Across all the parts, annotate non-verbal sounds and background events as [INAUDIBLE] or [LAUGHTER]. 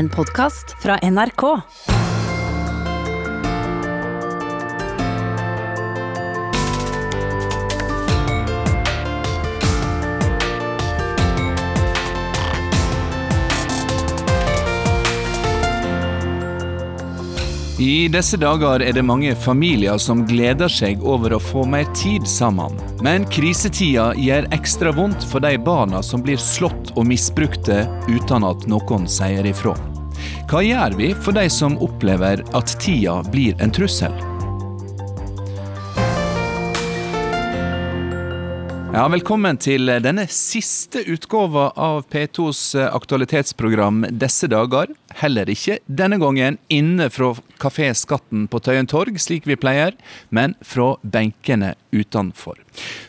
En podkast fra NRK. I disse dager er det mange familier som gleder seg over å få mer tid sammen. Men krisetida gjør ekstra vondt for de barna som blir slått og misbrukte uten at noen sier ifra. Hva gjør vi for de som opplever at tida blir en trussel? Ja, Velkommen til denne siste utgåva av P2s aktualitetsprogram disse dager. Heller ikke denne gangen inne fra Kafé Skatten på Tøyen torg, slik vi pleier, men fra benkene utenfor.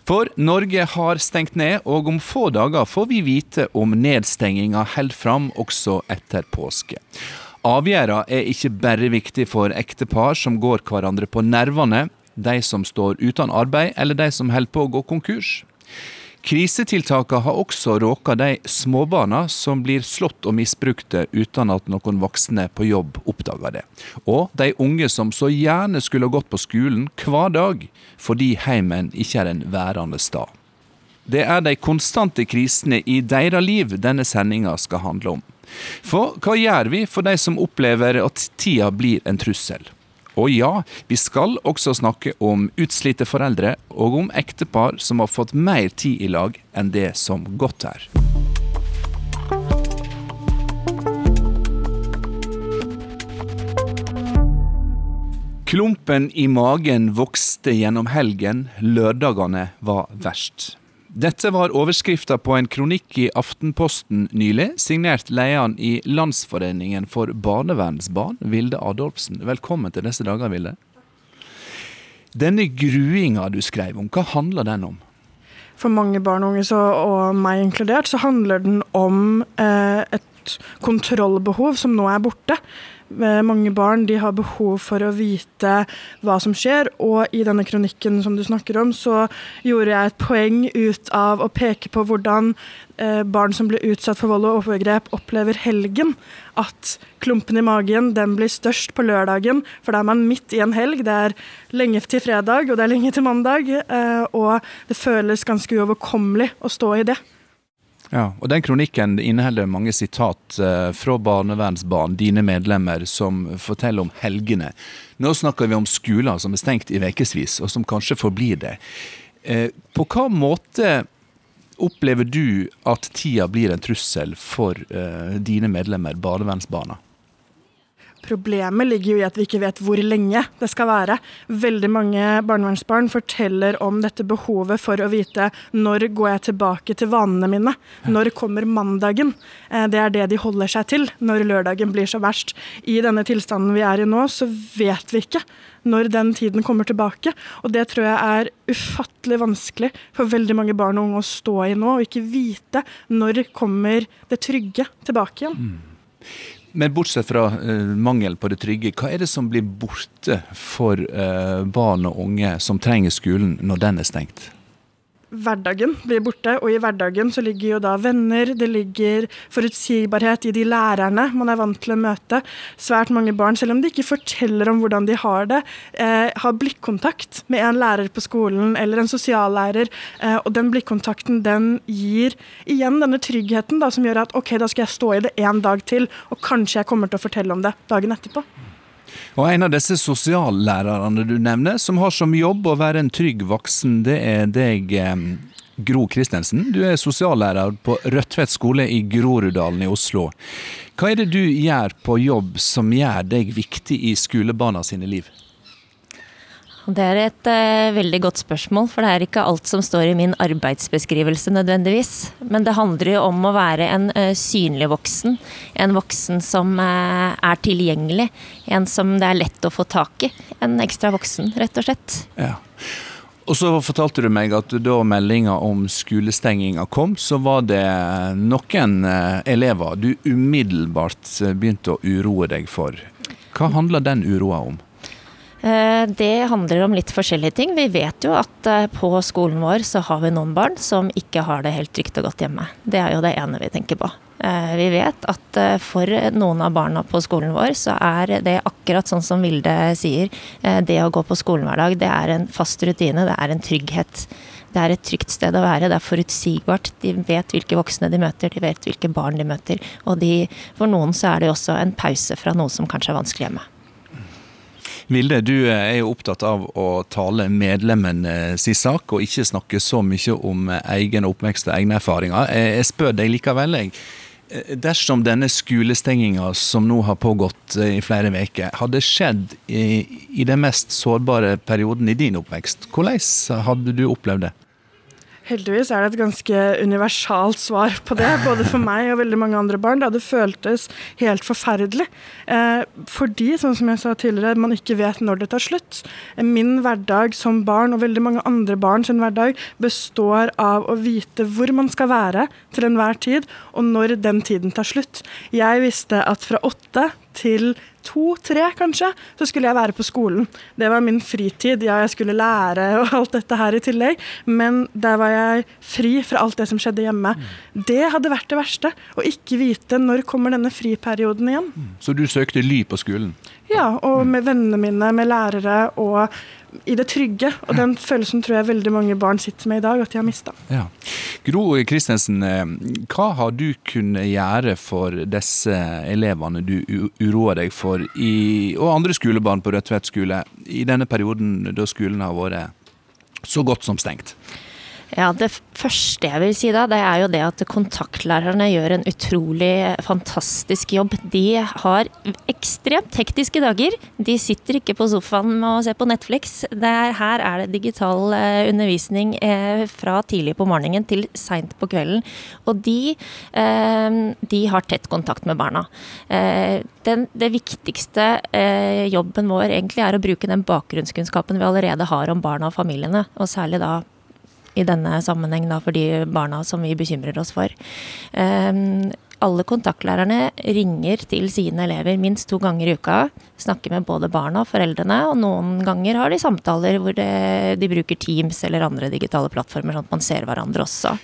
For Norge har stengt ned, og om få dager får vi vite om nedstenginga holder fram også etter påske. Avgjørelsen er ikke bare viktig for ektepar som går hverandre på nervene, de som står uten arbeid, eller de som holder på å gå konkurs. Krisetiltakene har også råka de småbarna som blir slått og misbrukte uten at noen voksne på jobb oppdager det. Og de unge som så gjerne skulle gått på skolen hver dag fordi heimen ikke er en værende stad. Det er de konstante krisene i deres liv denne sendinga skal handle om. For hva gjør vi for de som opplever at tida blir en trussel? Og ja, vi skal også snakke om utslitte foreldre, og om ektepar som har fått mer tid i lag enn det som godt er. Klumpen i magen vokste gjennom helgen, lørdagene var verst. Dette var overskrifta på en kronikk i Aftenposten nylig, signert lederen i Landsforeningen for barnevernsbarn, Vilde Adolfsen. Velkommen til disse dager, Vilde. Denne gruinga du skrev om, hva handler den om? For mange barn og unge, så, og meg inkludert, så handler den om eh, et kontrollbehov som nå er borte. Eh, mange barn de har behov for å vite hva som skjer, og i denne kronikken som du snakker om, så gjorde jeg et poeng ut av å peke på hvordan eh, barn som blir utsatt for vold og overgrep, opplever helgen. At klumpen i magen den blir størst på lørdagen, for da er man midt i en helg. Det er lenge til fredag, og det er lenge til mandag, eh, og det føles ganske uoverkommelig å stå i det. Ja, og Den kronikken inneholder mange sitat eh, fra barnevernsbarn, dine medlemmer, som forteller om helgene. Nå snakker vi om skoler som er stengt i ukevis, og som kanskje forblir det. Eh, på hva måte opplever du at tida blir en trussel for eh, dine medlemmer, barnevernsbarna? Problemet ligger jo i at vi ikke vet hvor lenge det skal være. Veldig mange barnevernsbarn forteller om dette behovet for å vite når går jeg tilbake til vanene mine. Når kommer mandagen? Eh, det er det de holder seg til når lørdagen blir så verst. I denne tilstanden vi er i nå, så vet vi ikke når den tiden kommer tilbake. Og det tror jeg er ufattelig vanskelig for veldig mange barn og unge å stå i nå, og ikke vite når kommer det trygge tilbake igjen. Mm. Men bortsett fra uh, mangel på det trygge, hva er det som blir borte for uh, barn og unge som trenger skolen når den er stengt? Hverdagen blir borte, og i hverdagen så ligger jo da venner, det ligger forutsigbarhet i de lærerne man er vant til å møte. Svært mange barn, selv om de ikke forteller om hvordan de har det, eh, har blikkontakt med en lærer på skolen eller en sosiallærer, eh, og den blikkontakten den gir igjen denne tryggheten da, som gjør at OK, da skal jeg stå i det en dag til, og kanskje jeg kommer til å fortelle om det dagen etterpå. Og En av disse sosiallærerne du nevner, som har som jobb å være en trygg voksen, det er deg, Gro Christensen. Du er sosiallærer på Rødtvet skole i Groruddalen i Oslo. Hva er det du gjør på jobb som gjør deg viktig i skolebarna sine liv? Det er et uh, veldig godt spørsmål, for det er ikke alt som står i min arbeidsbeskrivelse nødvendigvis. Men det handler jo om å være en uh, synlig voksen. En voksen som uh, er tilgjengelig. En som det er lett å få tak i. En ekstra voksen, rett og slett. Ja. Og så fortalte du meg at da meldinga om skolestenginga kom, så var det noen elever du umiddelbart begynte å uroe deg for. Hva handler den uroa om? Eh, det handler om litt forskjellige ting. Vi vet jo at eh, på skolen vår så har vi noen barn som ikke har det helt trygt og godt hjemme. Det er jo det ene vi tenker på. Eh, vi vet at for noen av barna på skolen vår, så er det akkurat sånn som Vilde sier. Det å gå på skolen hver dag, det er en fast rutine, det er en trygghet. Det er et trygt sted å være, det er forutsigbart. De vet hvilke voksne de møter, de vet hvilke barn de møter. Og de, for noen så er det også en pause fra noe som kanskje er vanskelig hjemme. Vilde, du er jo opptatt av å tale medlemmene sin sak, og ikke snakke så mye om egen oppvekst og egne erfaringer. Jeg spør deg likevel, jeg. Dersom denne skolestenginga som nå har pågått i flere uker, hadde skjedd i, i den mest sårbare perioden i din oppvekst, hvordan hadde du opplevd det? Heldigvis er det et ganske universalt svar på det, både for meg og veldig mange andre barn. Det hadde føltes helt forferdelig. Eh, fordi, sånn som jeg sa tidligere, man ikke vet når det tar slutt. Min hverdag som barn, og veldig mange andre barn sin hverdag, består av å vite hvor man skal være til enhver tid, og når den tiden tar slutt. Jeg visste at fra åtte til to-tre, kanskje, så skulle jeg være på skolen. Det var min fritid. Ja, jeg skulle lære og [LAUGHS] alt dette her i tillegg, men der var jeg fri fra alt det som skjedde hjemme. Mm. Det hadde vært det verste. Å ikke vite når kommer denne friperioden igjen. Mm. Så du søkte ly på skolen? Ja, og med vennene mine, med lærere og i det trygge. Og den følelsen tror jeg veldig mange barn sitter med i dag, at de har mista. Ja. Gro Kristensen, eh, hva har du kunnet gjøre for disse elevene du uroer deg for, i, og andre skolebarn på Rødtvet skole, i denne perioden da skolen har vært så godt som stengt? Ja, Det første jeg vil si da, det er jo det at kontaktlærerne gjør en utrolig fantastisk jobb. De har ekstremt hektiske dager. De sitter ikke på sofaen og ser på Netflix. Er, her er det digital eh, undervisning eh, fra tidlig på morgenen til seint på kvelden. Og de, eh, de, har tett kontakt med barna. Den, det viktigste jobben vår egentlig er å bruke den bakgrunnskunnskapen vi allerede har om barna og familiene, og særlig da i denne sammenheng da, for de barna som vi bekymrer oss for. Um, alle kontaktlærerne ringer til sine elever minst to ganger i uka. Snakker med både barna og foreldrene, og noen ganger har de samtaler hvor det, de bruker Teams eller andre digitale plattformer, sånn at man ser hverandre også.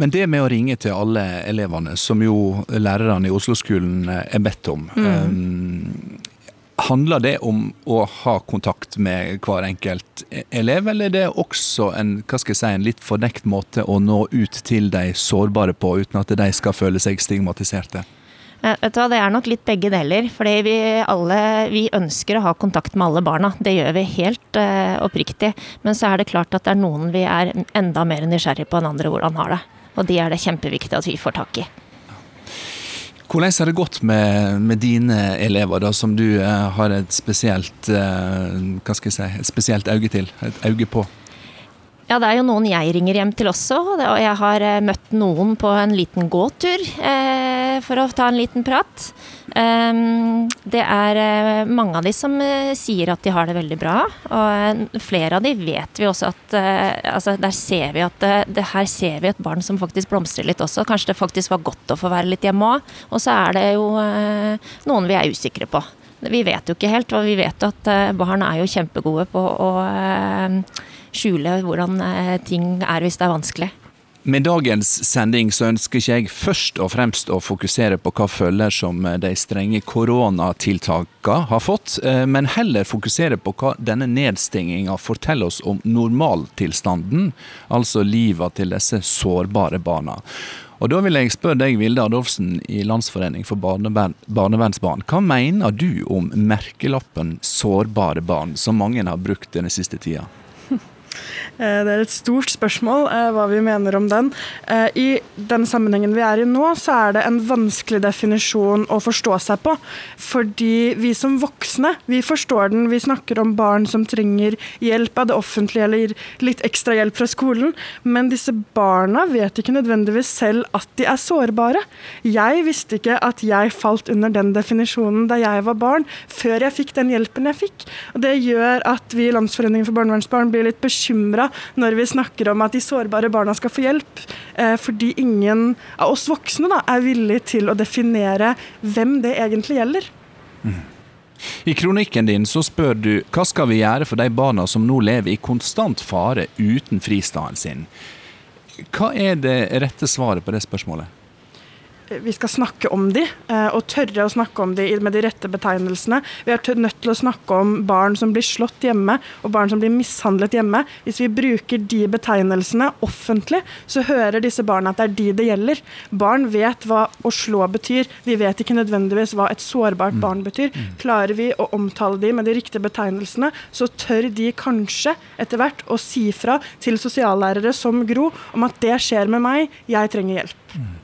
Men det med å ringe til alle elevene, som jo lærerne i Oslo-skolen er bedt om, mm. Handler det om å ha kontakt med hver enkelt elev, eller er det også en, si, en litt fornekt måte å nå ut til de sårbare på, uten at de skal føle seg stigmatiserte? Vet du hva, Det er nok litt begge deler. fordi vi alle vi ønsker å ha kontakt med alle barna. Det gjør vi helt uh, oppriktig. Men så er det klart at det er noen vi er enda mer nysgjerrig på enn andre hvordan har det. Og de er det kjempeviktig at vi får tak i. Hvordan har det gått med, med dine elever, da, som du eh, har et spesielt, eh, hva skal jeg si, et spesielt øye til? Et øye på? Ja, det er jo noen jeg ringer hjem til også. Og jeg har eh, møtt noen på en liten gåtur eh, for å ta en liten prat. Um, det er eh, mange av de som eh, sier at de har det veldig bra. Og flere av de vet vi også at uh, altså Der ser vi at det, her ser vi et barn som faktisk blomstrer litt også. Kanskje det faktisk var godt å få være litt hjemme òg. Og så er det jo uh, noen vi er usikre på. Vi vet jo ikke helt, og vi vet at barn er jo kjempegode på å skjule hvordan eh, ting er hvis det er vanskelig. Med dagens sending så ønsker ikke jeg først og fremst å fokusere på hva følger som de strenge koronatiltakene har fått, eh, men heller fokusere på hva denne nedstenginga forteller oss om normaltilstanden, altså livet til disse sårbare barna. Og Da vil jeg spørre deg, Vilde Adolfsen i Landsforening for barnevern, barnevernsbarn. Hva mener du om merkelappen 'sårbare barn', som mange har brukt denne siste tida? Eh, det er et stort spørsmål eh, hva vi mener om den. Eh, I den sammenhengen vi er i nå, så er det en vanskelig definisjon å forstå seg på. Fordi vi som voksne, vi forstår den. Vi snakker om barn som trenger hjelp av det offentlige eller litt ekstra hjelp fra skolen. Men disse barna vet ikke nødvendigvis selv at de er sårbare. Jeg visste ikke at jeg falt under den definisjonen da jeg var barn, før jeg fikk den hjelpen jeg fikk. Og Det gjør at vi i Landsforeningen for barnevernsbarn blir litt bekymra når vi snakker om at de sårbare barna skal få hjelp, eh, fordi ingen av oss voksne da, er villig til å definere hvem det egentlig gjelder. Mm. I kronikken din så spør du hva skal vi gjøre for de barna som nå lever i konstant fare uten fristaden sin. Hva er det rette svaret på det spørsmålet? Vi skal snakke om de, eh, og tørre å snakke om de med de rette betegnelsene. Vi er nødt til å snakke om barn som blir slått hjemme, og barn som blir mishandlet hjemme. Hvis vi bruker de betegnelsene offentlig, så hører disse barna at det er de det gjelder. Barn vet hva å slå betyr. De vet ikke nødvendigvis hva et sårbart mm. barn betyr. Mm. Klarer vi å omtale de med de riktige betegnelsene, så tør de kanskje etter hvert å si fra til sosiallærere som Gro om at det skjer med meg, jeg trenger hjelp.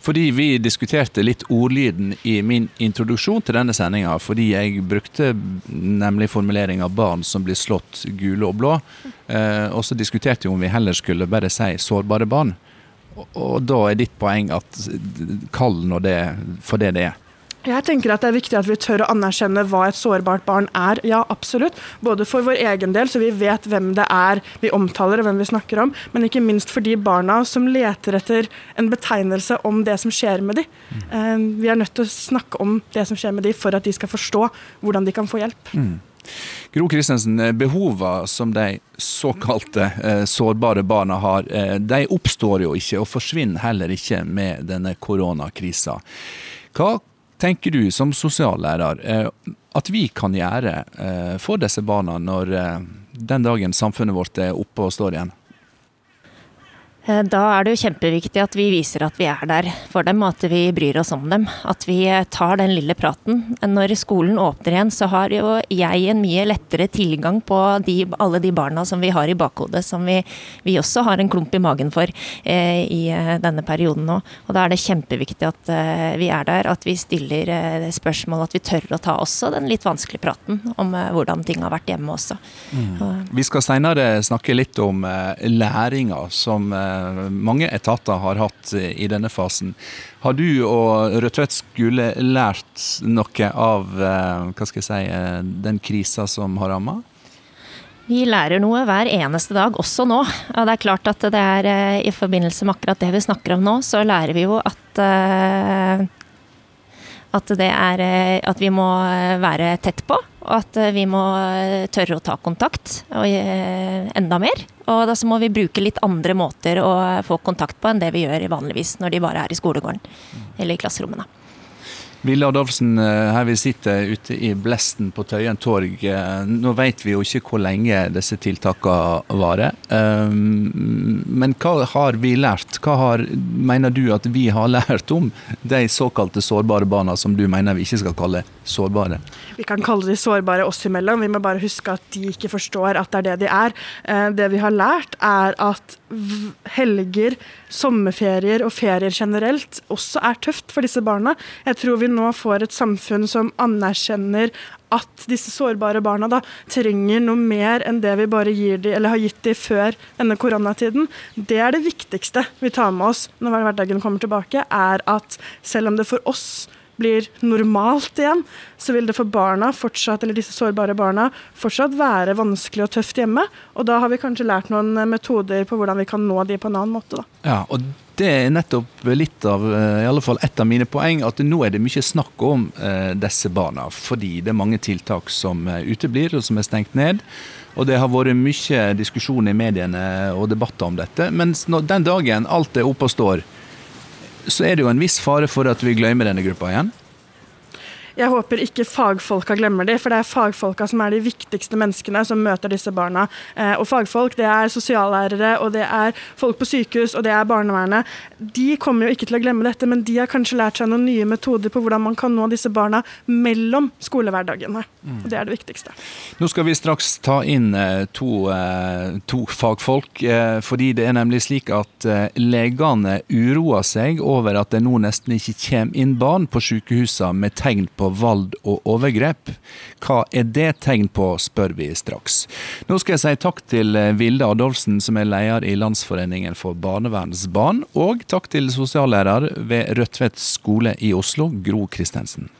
Fordi vi diskuterte litt ordlyden i min introduksjon til denne sendinga. Fordi jeg brukte nemlig formuleringa 'barn som blir slått gule og blå'. Eh, og så diskuterte vi om vi heller skulle bare si 'sårbare barn'. Og, og da er ditt poeng at kall nå det for det det er. Jeg tenker at Det er viktig at vi tør å anerkjenne hva et sårbart barn er. Ja, absolutt. Både for vår egen del, så vi vet hvem det er vi omtaler og hvem vi snakker om, men ikke minst for de barna som leter etter en betegnelse om det som skjer med dem. Mm. Vi er nødt til å snakke om det som skjer med dem for at de skal forstå hvordan de kan få hjelp. Mm. Gro Kristensen, eh, behovene som de såkalte eh, sårbare barna har, eh, de oppstår jo ikke og forsvinner heller ikke med denne koronakrisa. Hva tenker du som sosiallærer eh, at vi kan gjøre eh, for disse barna når eh, den dagen samfunnet vårt er oppe og står igjen? Eh, da er det jo kjempeviktig at vi viser at vi er der for dem, at vi bryr oss om dem. At vi eh, tar den lille praten. Når skolen åpner igjen, så har jo jeg en mye lettere tilgang på de, alle de barna som vi har i bakhodet, som vi, vi også har en klump i magen for eh, i eh, denne perioden nå. Og da er det kjempeviktig at eh, vi er der, at vi stiller eh, spørsmål, at vi tør å ta også den litt vanskelige praten om hvordan ting har vært hjemme også. Mm. Vi skal seinere snakke litt om læringa som mange etater har hatt i denne fasen. Har du og Rødtvet skole lært noe av eh, hva skal jeg si, eh, den krisa som har ramma? Vi lærer noe hver eneste dag, også nå. Og det er klart at det er eh, i forbindelse med akkurat det vi snakker om nå, så lærer vi jo at at, er, at vi må være tett på, og at vi må tørre å ta kontakt og enda mer. Og da så må vi bruke litt andre måter å få kontakt på enn det vi gjør vanligvis når de bare er i skolegården eller i klasserommene. Ville Adolfsen, eh, her vi sitter ute i blesten på Tøyen torg. Eh, nå vet vi jo ikke hvor lenge disse tiltakene varer. Eh, men hva har vi lært? Hva har, mener du at vi har lært om de såkalte sårbare barna, som du mener vi ikke skal kalle sårbare? Vi kan kalle de sårbare oss imellom. Vi må bare huske at de ikke forstår at det er det de er. Det vi har lært, er at helger, sommerferier og ferier generelt også er tøft for disse barna. Jeg tror vi nå får et samfunn som anerkjenner at disse sårbare barna da trenger noe mer enn det vi bare gir de, eller har gitt dem før denne koronatiden. Det er det viktigste vi tar med oss når hverdagen kommer tilbake, er at selv om det for oss blir normalt igjen, så vil det for barna fortsatt, eller disse sårbare barna fortsatt være vanskelig og tøft hjemme. Og da har vi kanskje lært noen metoder på hvordan vi kan nå de på en annen måte. Da. Ja, og det er nettopp litt av eh, i alle fall et av mine poeng, at nå er det mye snakk om eh, disse barna. Fordi det er mange tiltak som eh, uteblir, og som er stengt ned. Og det har vært mye diskusjon i mediene og debatter om dette. Mens den dagen alt er oppe og står, så er det jo en viss fare for at vi glemmer denne gruppa igjen. Jeg håper ikke fagfolka glemmer de, for det er fagfolka som er de viktigste menneskene som møter disse barna. Eh, og fagfolk, det er sosiallærere, og det er folk på sykehus, og det er barnevernet. De kommer jo ikke til å glemme dette, men de har kanskje lært seg noen nye metoder på hvordan man kan nå disse barna mellom skolehverdagene. Mm. Og det er det viktigste. Nå skal vi straks ta inn eh, to, eh, to fagfolk, fordi det er nemlig slik at legene uroer seg over at det nå nesten ikke kommer inn barn på sykehusene med tegn på vold og overgrep. Hva er det tegn på, spør vi straks. Nå skal jeg si takk til eh, Vilde Adolfsen, som er leder i Landsforeningen for barnevernsbarn, og takk til sosiallærer ved Rødtvet skole i Oslo, Gro Christensen.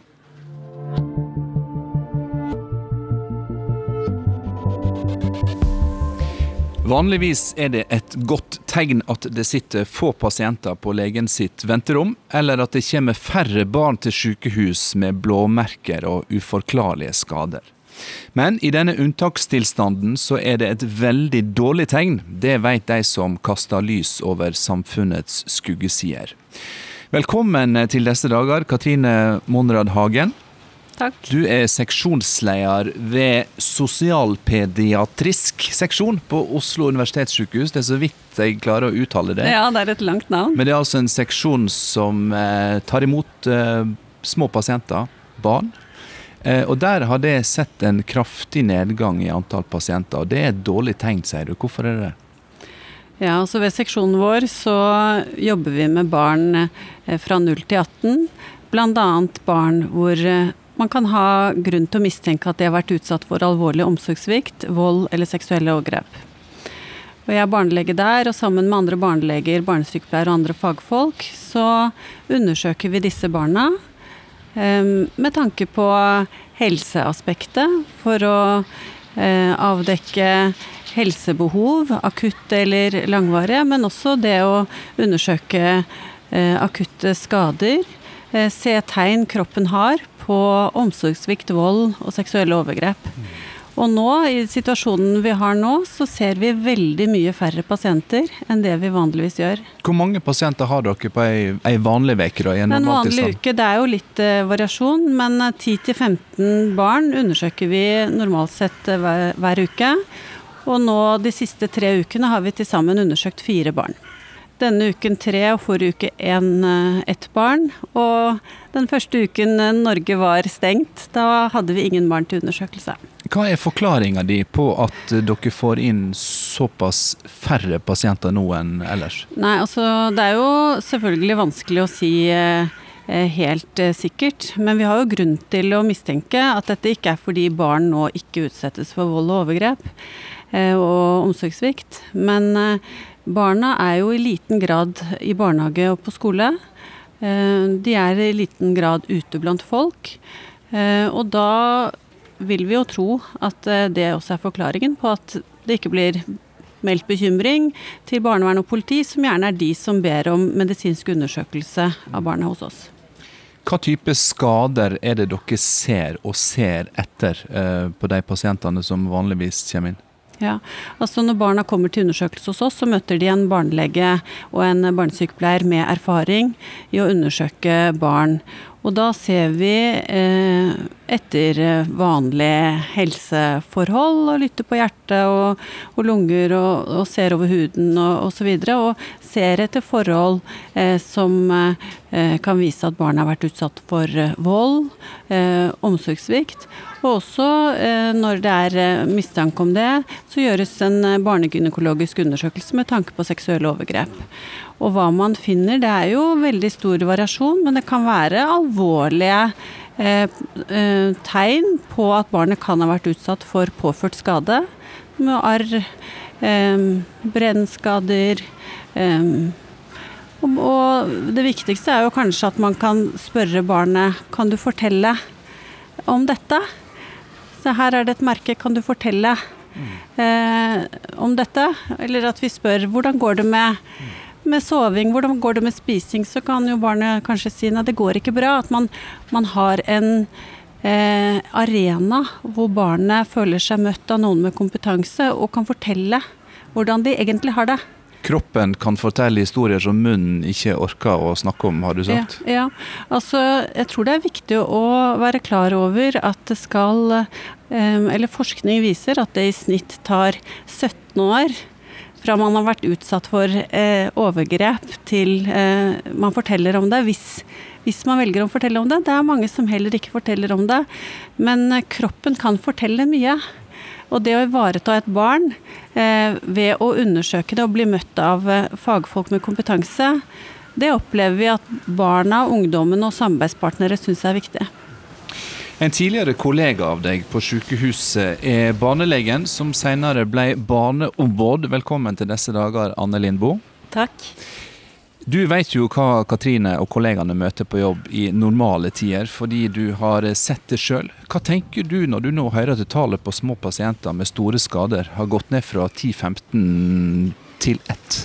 Vanligvis er det et godt tegn at det sitter få pasienter på legen sitt venterom, eller at det kommer færre barn til sykehus med blåmerker og uforklarlige skader. Men i denne unntakstilstanden så er det et veldig dårlig tegn. Det vet de som kaster lys over samfunnets skuggesider. Velkommen til disse dager, Katrine Monrad Hagen. Takk. Du er seksjonsleder ved sosialpediatrisk seksjon på Oslo universitetssykehus. Det er så vidt jeg klarer å uttale det. Ja, det er et langt navn. Men det er altså en seksjon som eh, tar imot eh, små pasienter, barn. Eh, og der har det sett en kraftig nedgang i antall pasienter. Og det er et dårlig tegn, sier du. Hvorfor er det det? Ja, altså Ved seksjonen vår så jobber vi med barn eh, fra 0 til 18. Bl.a. barn hvor eh, man kan ha grunn til å mistenke at de har vært utsatt for alvorlig omsorgssvikt, vold eller seksuelle overgrep. Og jeg er barnelege der, og sammen med andre barneleger, barnesykepleiere og andre fagfolk, så undersøker vi disse barna eh, med tanke på helseaspektet for å eh, avdekke helsebehov, akutte eller langvarige, men også det å undersøke eh, akutte skader. Eh, se tegn kroppen har på omsorgssvikt, vold og seksuelle overgrep. Og nå, i situasjonen vi har nå, så ser vi veldig mye færre pasienter enn det vi vanligvis gjør. Hvor mange pasienter har dere på ei, ei vanlig uke? en En vanlig uke, det er jo litt eh, variasjon, men eh, 10-15 barn undersøker vi normalt sett eh, hver, hver uke. Og nå de siste tre ukene har vi til sammen undersøkt fire barn. Denne uken tre, og forrige uke en, eh, ett barn. Og den første uken eh, Norge var stengt, da hadde vi ingen barn til undersøkelse. Hva er forklaringa di på at eh, dere får inn såpass færre pasienter nå enn ellers? Nei, altså det er jo selvfølgelig vanskelig å si helt sikkert. Men vi har jo grunn til å mistenke at dette ikke er fordi barn nå ikke utsettes for vold og overgrep og omsorgssvikt. Men barna er jo i liten grad i barnehage og på skole. Eh, de er i liten grad ute blant folk. Eh, og da vil vi jo tro at eh, det også er forklaringen på at det ikke blir meldt bekymring til barnevern og politi, som gjerne er de som ber om medisinsk undersøkelse av barna hos oss. Hva type skader er det dere ser og ser etter på de pasientene som vanligvis kommer inn? Ja, altså Når barna kommer til undersøkelse hos oss, så møter de en barnelege og en barnesykepleier med erfaring i å undersøke barn. Og da ser vi eh, etter eh, vanlige helseforhold og lytter på hjertet og, og lunger og, og ser over huden og osv. Og, så og ser etter forhold eh, som eh, kan vise at barnet har vært utsatt for eh, vold, eh, omsorgssvikt. Og også eh, når det er mistanke om det, så gjøres en barnegynekologisk undersøkelse med tanke på seksuelle overgrep. Og hva man finner, det er jo veldig stor variasjon, men det kan være alvorlige tegn på at barnet kan ha vært utsatt for påført skade. Med arr, eh, brennskader. Eh, og, og det viktigste er jo kanskje at man kan spørre barnet kan du fortelle om dette. Så her er det et merke, kan du fortelle eh, om dette? Eller at vi spør hvordan går det med, med soving, hvordan går det med spising? Så kan jo barnet kanskje si nei, det går ikke bra. At man, man har en eh, arena hvor barnet føler seg møtt av noen med kompetanse og kan fortelle hvordan de egentlig har det. Kroppen kan fortelle historier som munnen ikke orker å snakke om, har du sagt? Ja, ja. Altså, jeg tror det er viktig å være klar over at det skal eh, Eller forskning viser at det i snitt tar 17 år fra man har vært utsatt for eh, overgrep til eh, man forteller om det, hvis, hvis man velger å fortelle om det. Det er mange som heller ikke forteller om det. Men eh, kroppen kan fortelle mye. Og det å ivareta et barn eh, ved å undersøke det og bli møtt av eh, fagfolk med kompetanse, det opplever vi at barna, ungdommen og samarbeidspartnere syns er viktig. En tidligere kollega av deg på sykehuset er barnelegen, som senere ble barneombud. Velkommen til disse dager, Anne Lindboe. Takk. Du vet jo hva Katrine og kollegaene møter på jobb i normale tider, fordi du har sett det sjøl. Hva tenker du når du nå hører at tallet på små pasienter med store skader har gått ned fra 10-15 til 1?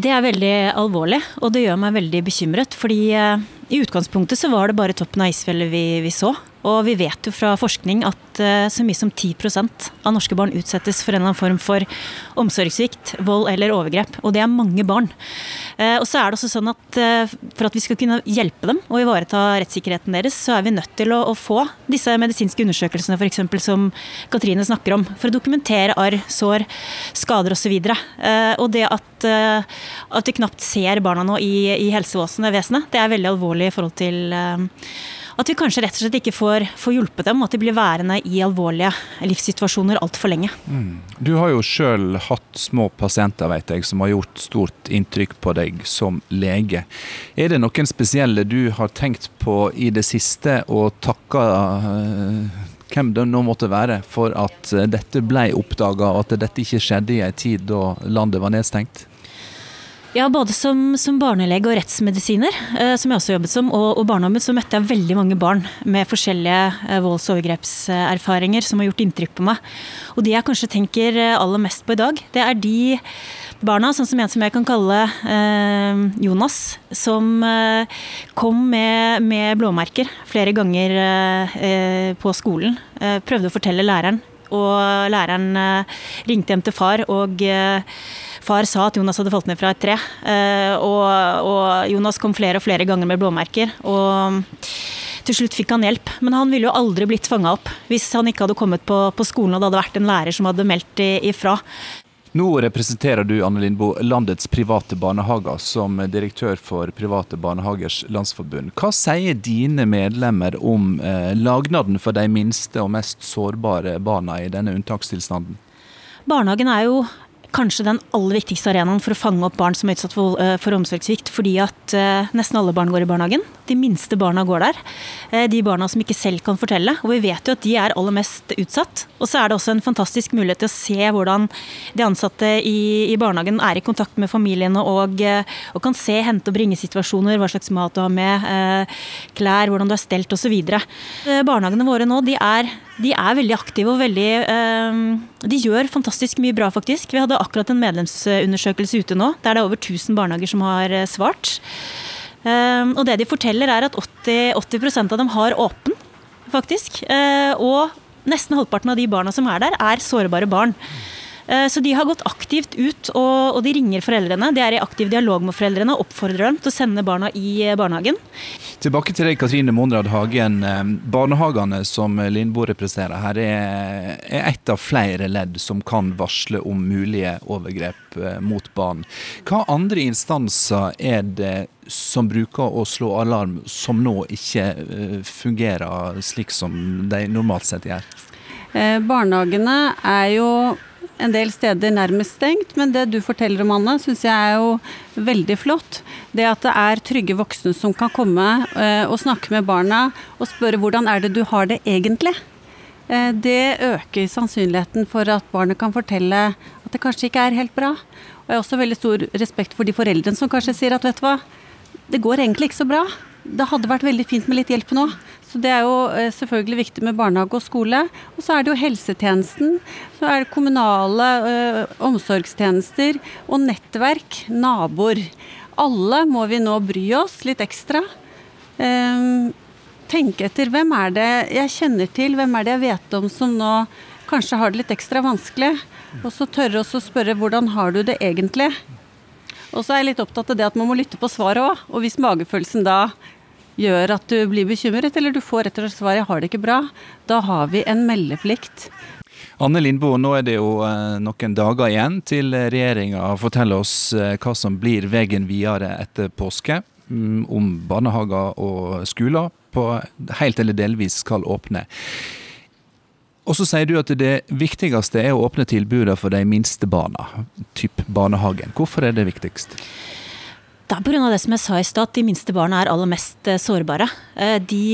Det er veldig alvorlig, og det gjør meg veldig bekymret. Fordi eh, i utgangspunktet så var det bare toppen av isfjellet vi, vi så. Og vi vet jo fra forskning at eh, så mye som 10% av norske barn utsettes for en eller annen form for omsorgssvikt, vold eller overgrep. Og det er mange barn. Eh, og så er det også sånn at eh, for at vi skal kunne hjelpe dem og ivareta rettssikkerheten deres, så er vi nødt til å, få disse medisinske undersøkelsene f.eks. som Katrine snakker om, for å dokumentere arr, sår, skader osv. Og det at, at vi knapt ser barna nå i, i helsevesenet, det er veldig alvorlig i forhold til at vi kanskje rett og slett ikke får, får hjulpet dem, at de blir værende i alvorlige livssituasjoner altfor lenge. Mm. Du har jo sjøl hatt små pasienter vet jeg, som har gjort stort inntrykk på deg som lege. Er det noen spesielle du har tenkt på i det siste og takka uh, hvem det nå måtte være, for at dette ble oppdaga, og at dette ikke skjedde i en tid da landet var nedstengt? Ja, både som, som, barnelege og rettsmedisiner, eh, som jeg også jobbet som, og, og barneombud, så møtte jeg veldig mange barn med forskjellige eh, volds- og overgrepserfaringer som har gjort inntrykk på meg. Og de jeg kanskje tenker eh, aller mest på i dag, det er de barna, sånn som en som jeg kan kalle eh, Jonas, som eh, kom med, med, blåmerker flere ganger eh, på skolen. prøvde å fortelle læreren, og læreren ringte hjem til far og Far sa at Jonas hadde falt ned fra et tre, eh, og, og Jonas kom flere og flere ganger med blåmerker. og til slutt fikk han hjelp, men han ville jo aldri blitt fanga opp hvis han ikke hadde kommet på, på, skolen og det hadde vært en lærer som hadde meldt ifra. Nå representerer du Anne Lindboe, landets private barnehager som direktør for Private barnehagers landsforbund. Hva sier dine medlemmer om eh, lagnaden for de minste og mest sårbare barna i denne unntakstilstanden? Barnehagen er jo kanskje den aller viktigste arenaen for å fange opp barn som er utsatt for, uh, for omsorgssvikt, fordi at uh, nesten alle barn går i barnehagen. De minste barna går der. Uh, de barna som ikke selv kan fortelle. Og vi vet jo at de er aller mest utsatt. Og så er det også en fantastisk mulighet til å se hvordan de ansatte i, i barnehagen er i kontakt med familiene og, og, kan se, hente og bringe situasjoner, hva slags mat du har med, klær, hvordan du er stelt osv. Barnehagene våre nå de er de er veldig aktive og veldig eh, De gjør fantastisk mye bra, faktisk. Vi hadde akkurat en medlemsundersøkelse ute nå, der det er over 1000 barnehager som har eh, svart. Eh, og det de forteller, er at 80, 80 av dem har åpen, faktisk. Og nesten halvparten av de barna som er der, er sårbare barn. Så de har gått aktivt ut, og, de ringer foreldrene. De er i aktiv dialog med foreldrene og oppfordrer dem til å sende barna i barnehagen. Tilbake til deg, Katrine Monrad Hagen. Eh, barnehagene som Lindboe representerer her, er, ett et av flere ledd som kan varsle om mulige overgrep eh, mot barn. Hva andre instanser er det som bruker å slå alarm, som nå ikke eh, fungerer slik som de normalt sett gjør? Barnehagene er jo en del steder nærmest stengt, men det du forteller om, Anne, syns jeg er jo veldig flott. Det at det er trygge voksne som kan komme eh, og snakke med barna og spørre hvordan er det du har det egentlig. Eh, det øker sannsynligheten for at barnet kan fortelle at det kanskje ikke er helt bra. Og jeg har også veldig stor respekt for de foreldrene som kanskje sier at vet du hva, det går egentlig ikke så bra. Det hadde vært veldig fint med litt hjelp nå. Så det er jo eh, selvfølgelig viktig med barnehage og skole. Og så er det jo helsetjenesten. Så er det kommunale ø, omsorgstjenester og nettverk, naboer alle må vi nå bry oss litt ekstra. Ehm, tenke etter hvem er det jeg kjenner til, hvem er det jeg vet om som nå kanskje har det litt ekstra vanskelig. Og så tørre oss å spørre hvordan har du det egentlig? Og så er jeg litt opptatt av det at man må lytte på svaret òg. Og hvis magefølelsen da gjør at du blir bekymret, eller du får rett og slett svar 'jeg har det ikke bra', da har vi en meldeplikt. Anne Lindboe, nå er det jo eh, noen dager igjen til regjeringa forteller oss eh, hva som blir veien videre etter påske. Mm, om barnehager og skoler på helt eller delvis skal åpne. Og så sier du at det viktigste er å åpne tilbudene for de minste barna, typ barnehagen. Hvorfor er det viktigst? Det er pga. det som jeg sa i stad, at de minste barna er aller mest eh, sårbare. De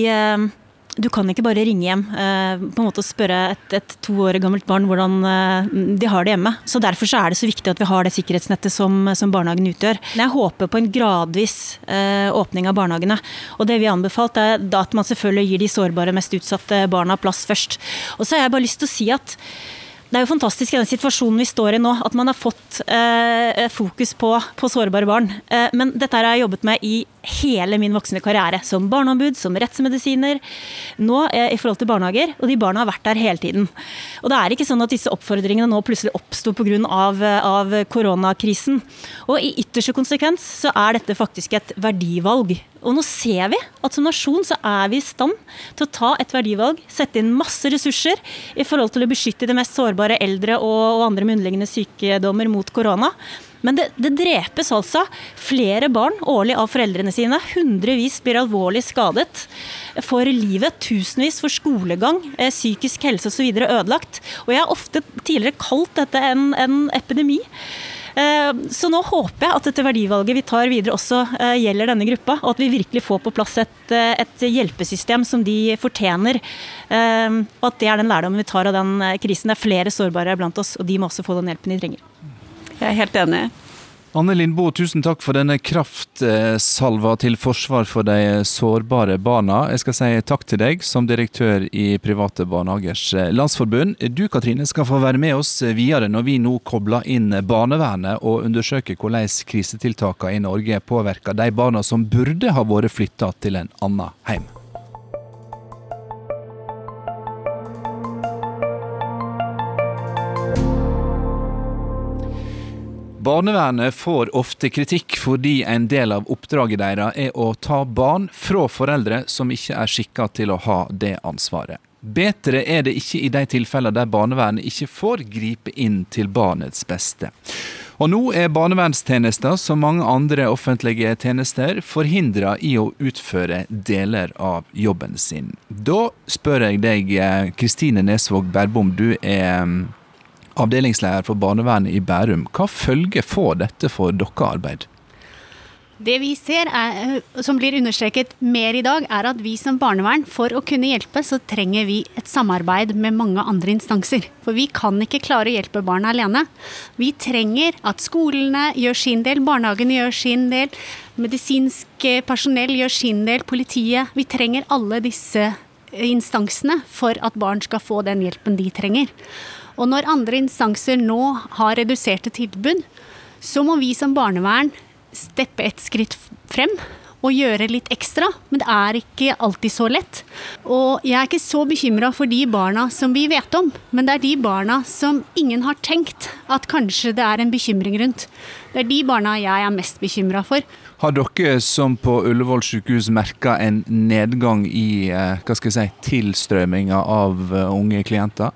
du kan ikke bare ringe hjem eh, på en måte og spørre et, et to år gammelt barn hvordan eh, de har det hjemme. Så Derfor så er det så viktig at vi har det sikkerhetsnettet som, som barnehagen utgjør. Jeg håper på en gradvis eh, åpning av barnehagene. Og Det vi har anbefalt er at man selvfølgelig gir de sårbare, mest utsatte barna plass først. Og så har jeg bare lyst til å si at det er jo fantastisk i den situasjonen vi står i nå, at man har fått eh, fokus på, på, sårbare barn. Eh, men dette har jeg jobbet med i hele min voksne karriere. Som barneombud, som rettsmedisiner, nå eh, i forhold til barnehager. Og de barna har vært der hele tiden. Og det er ikke sånn at disse oppfordringene nå plutselig oppsto pga. Av, av koronakrisen. Og i ytterste konsekvens så er dette faktisk et verdivalg. Og nå ser vi at som nasjon så er vi i stand til å ta et verdivalg, sette inn masse ressurser i forhold til å beskytte de mest sårbare eldre og, og andre med underliggende sykdommer mot korona. Men det, det, drepes altså flere barn årlig av foreldrene sine. Hundrevis blir alvorlig skadet for livet. Tusenvis for skolegang, eh, psykisk helse osv. ødelagt. Og jeg har ofte tidligere kalt dette en, en epidemi. Eh, så nå håper jeg at dette verdivalget vi tar videre også eh, gjelder denne gruppa, og at vi virkelig får på plass et, et hjelpesystem som de fortjener. Og at det er den lærdommen vi tar av den krisen. Det er flere sårbare blant oss, og de må også få den hjelpen de trenger. Jeg er helt enig. Anne Lindboe, tusen takk for denne kraftsalva til forsvar for de sårbare barna. Jeg skal si takk til deg som direktør i Private barnehagers landsforbund. Du Katrine skal få være med oss videre når vi nå kobler inn barnevernet og undersøker hvordan krisetiltakene i Norge påvirker de barna som burde ha vært flytta til en annen heim. Barnevernet får ofte kritikk fordi en del av oppdraget deres er å ta barn fra foreldre som ikke er skikka til å ha det ansvaret. Bedre er det ikke i de tilfellene der barnevernet ikke får gripe inn til barnets beste. Og nå er barnevernstjenester, som mange andre offentlige tjenester, forhindra i å utføre deler av jobben sin. Da spør jeg deg, Kristine Nesvåg Berbom, du er avdelingsleder for barnevernet i Bærum. Hva følger får dette for deres arbeid? Det vi ser, er, som blir understreket mer i dag, er at vi som barnevern, for å kunne hjelpe, så trenger vi et samarbeid med mange andre instanser. For vi kan ikke klare å hjelpe barna alene. Vi trenger at skolene gjør sin del, barnehagene gjør sin del, medisinsk personell gjør sin del, politiet. Vi trenger alle disse instansene for at barn skal få den hjelpen de trenger. Og når andre instanser nå har reduserte tilbud, så må vi som barnevern steppe et skritt frem og gjøre litt ekstra, men det er ikke alltid så lett. Og jeg er ikke så bekymra for de barna som vi vet om, men det er de barna som ingen har tenkt at kanskje det er en bekymring rundt. Det er de barna jeg er mest bekymra for. Har dere som på Ullevål sykehus merka en nedgang i eh, hva skal jeg si, tilstrømminga av eh, unge klienter?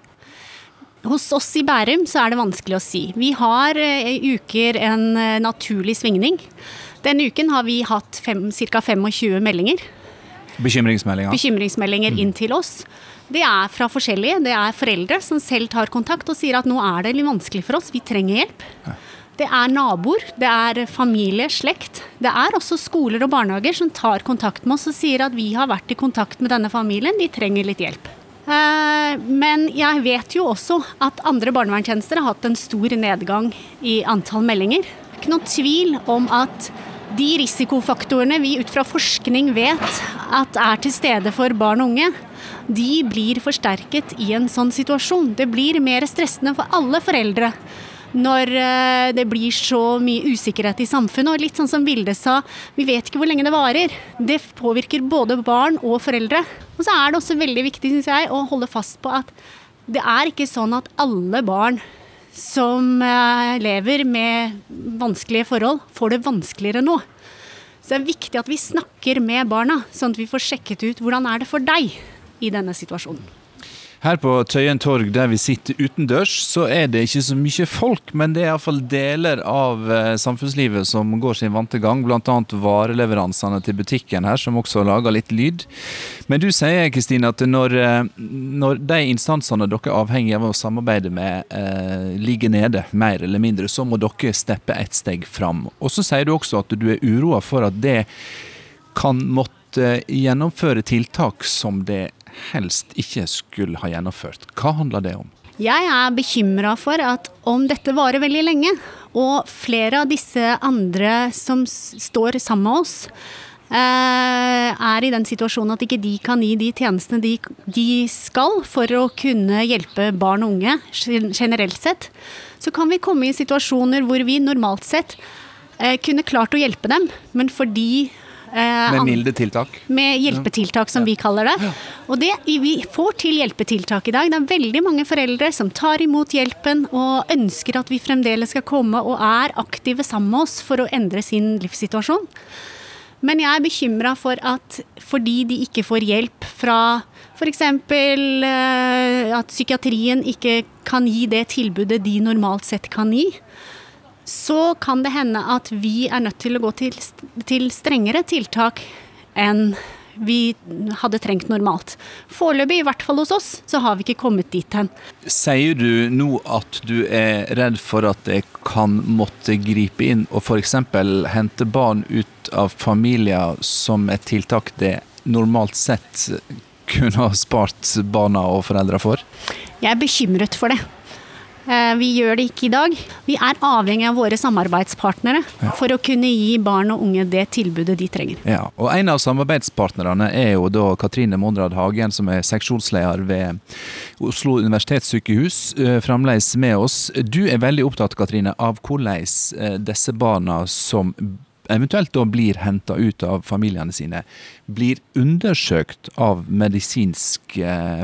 Hos oss i Bærum så er det vanskelig å si. Vi har i eh, uker en eh, naturlig svingning. Denne uken har vi hatt ca. 25 meldinger. Bekymringsmeldinger? Bekymringsmeldinger inn til oss. Det er fra forskjellige. Det er foreldre som selv tar kontakt og sier at nå er det litt vanskelig for oss, vi trenger hjelp. Det er naboer, det er familie, slekt. Det er også skoler og barnehager som tar kontakt med oss og sier at vi har vært i kontakt med denne familien, de trenger litt hjelp. Eh, men jeg vet jo også at andre barnevernstjenester har hatt en stor nedgang i antall meldinger. Ikke noen tvil om at de risikofaktorene vi ut fra forskning vet at er til stede for barn og unge, de blir forsterket i en sånn situasjon. Det blir mer stressende for alle foreldre når eh, det blir så mye usikkerhet i samfunnet. Og litt sånn som Vilde sa, vi vet ikke hvor lenge det varer. Det påvirker både barn og foreldre. Og så er det også veldig viktig, syns jeg, å holde fast på at det er ikke sånn at alle barn som eh, lever med vanskelige forhold, får det vanskeligere nå. Så det er viktig at vi snakker med barna, sånn at vi får sjekket ut hvordan er det for deg i denne situasjonen. Her på Tøyen torg, der vi sitter utendørs, så er det ikke så mye folk, men det er iallfall deler av eh, samfunnslivet som går sin vante gang, bl.a. vareleveransene til butikken her, som også lager litt lyd. Men du sier, Kristine, at når, eh, når, de instansene dere er avhengig av å samarbeide med, eh, ligger nede, mer eller mindre, så må dere steppe et steg fram. Og så sier du også at du er uroa for at det kan måtte gjennomføre tiltak som det helst ikke skulle ha gjennomført. Hva handler det om? Jeg er bekymra for at om dette varer veldig lenge, og flere av disse andre som står sammen med oss, eh, er i den situasjonen at ikke de kan gi de tjenestene de, de skal for å kunne hjelpe barn og unge generelt sett, så kan vi komme i situasjoner hvor vi normalt sett eh, kunne klart å hjelpe dem, men fordi Med milde tiltak. med hjelpetiltak, som vi kaller det. Og det, vi får til hjelpetiltak i dag. Det er veldig mange foreldre som tar imot hjelpen og ønsker at vi fremdeles skal komme og er aktive sammen med oss for å endre sin livssituasjon. Men jeg er bekymra for at fordi de ikke får hjelp fra f.eks. at psykiatrien ikke kan gi det tilbudet de normalt sett kan gi, så kan det hende at vi er nødt til å gå til, til strengere tiltak enn vi hadde trengt normalt. Foreløpig, i hvert fall hos oss, så har vi ikke kommet dit hen. Sier du nå at du er redd for at jeg kan måtte gripe inn og f.eks. hente barn ut av familier som et tiltak det normalt sett kunne ha spart barna og foreldra for? Jeg er bekymret for det. Eh, Vi gjør det ikke i dag. Vi er avhengig av våre samarbeidspartnere for å kunne gi barn og unge det tilbudet de trenger. Ja, og En av samarbeidspartnerne er jo da Katrine Monrad Hagen, som er seksjonsleder ved Oslo universitetssykehus, eh, fremdeles med oss. Du er veldig opptatt Katrine, av hvordan eh, disse barna som eventuelt da blir henta ut av familiene sine, blir undersøkt av medisinsk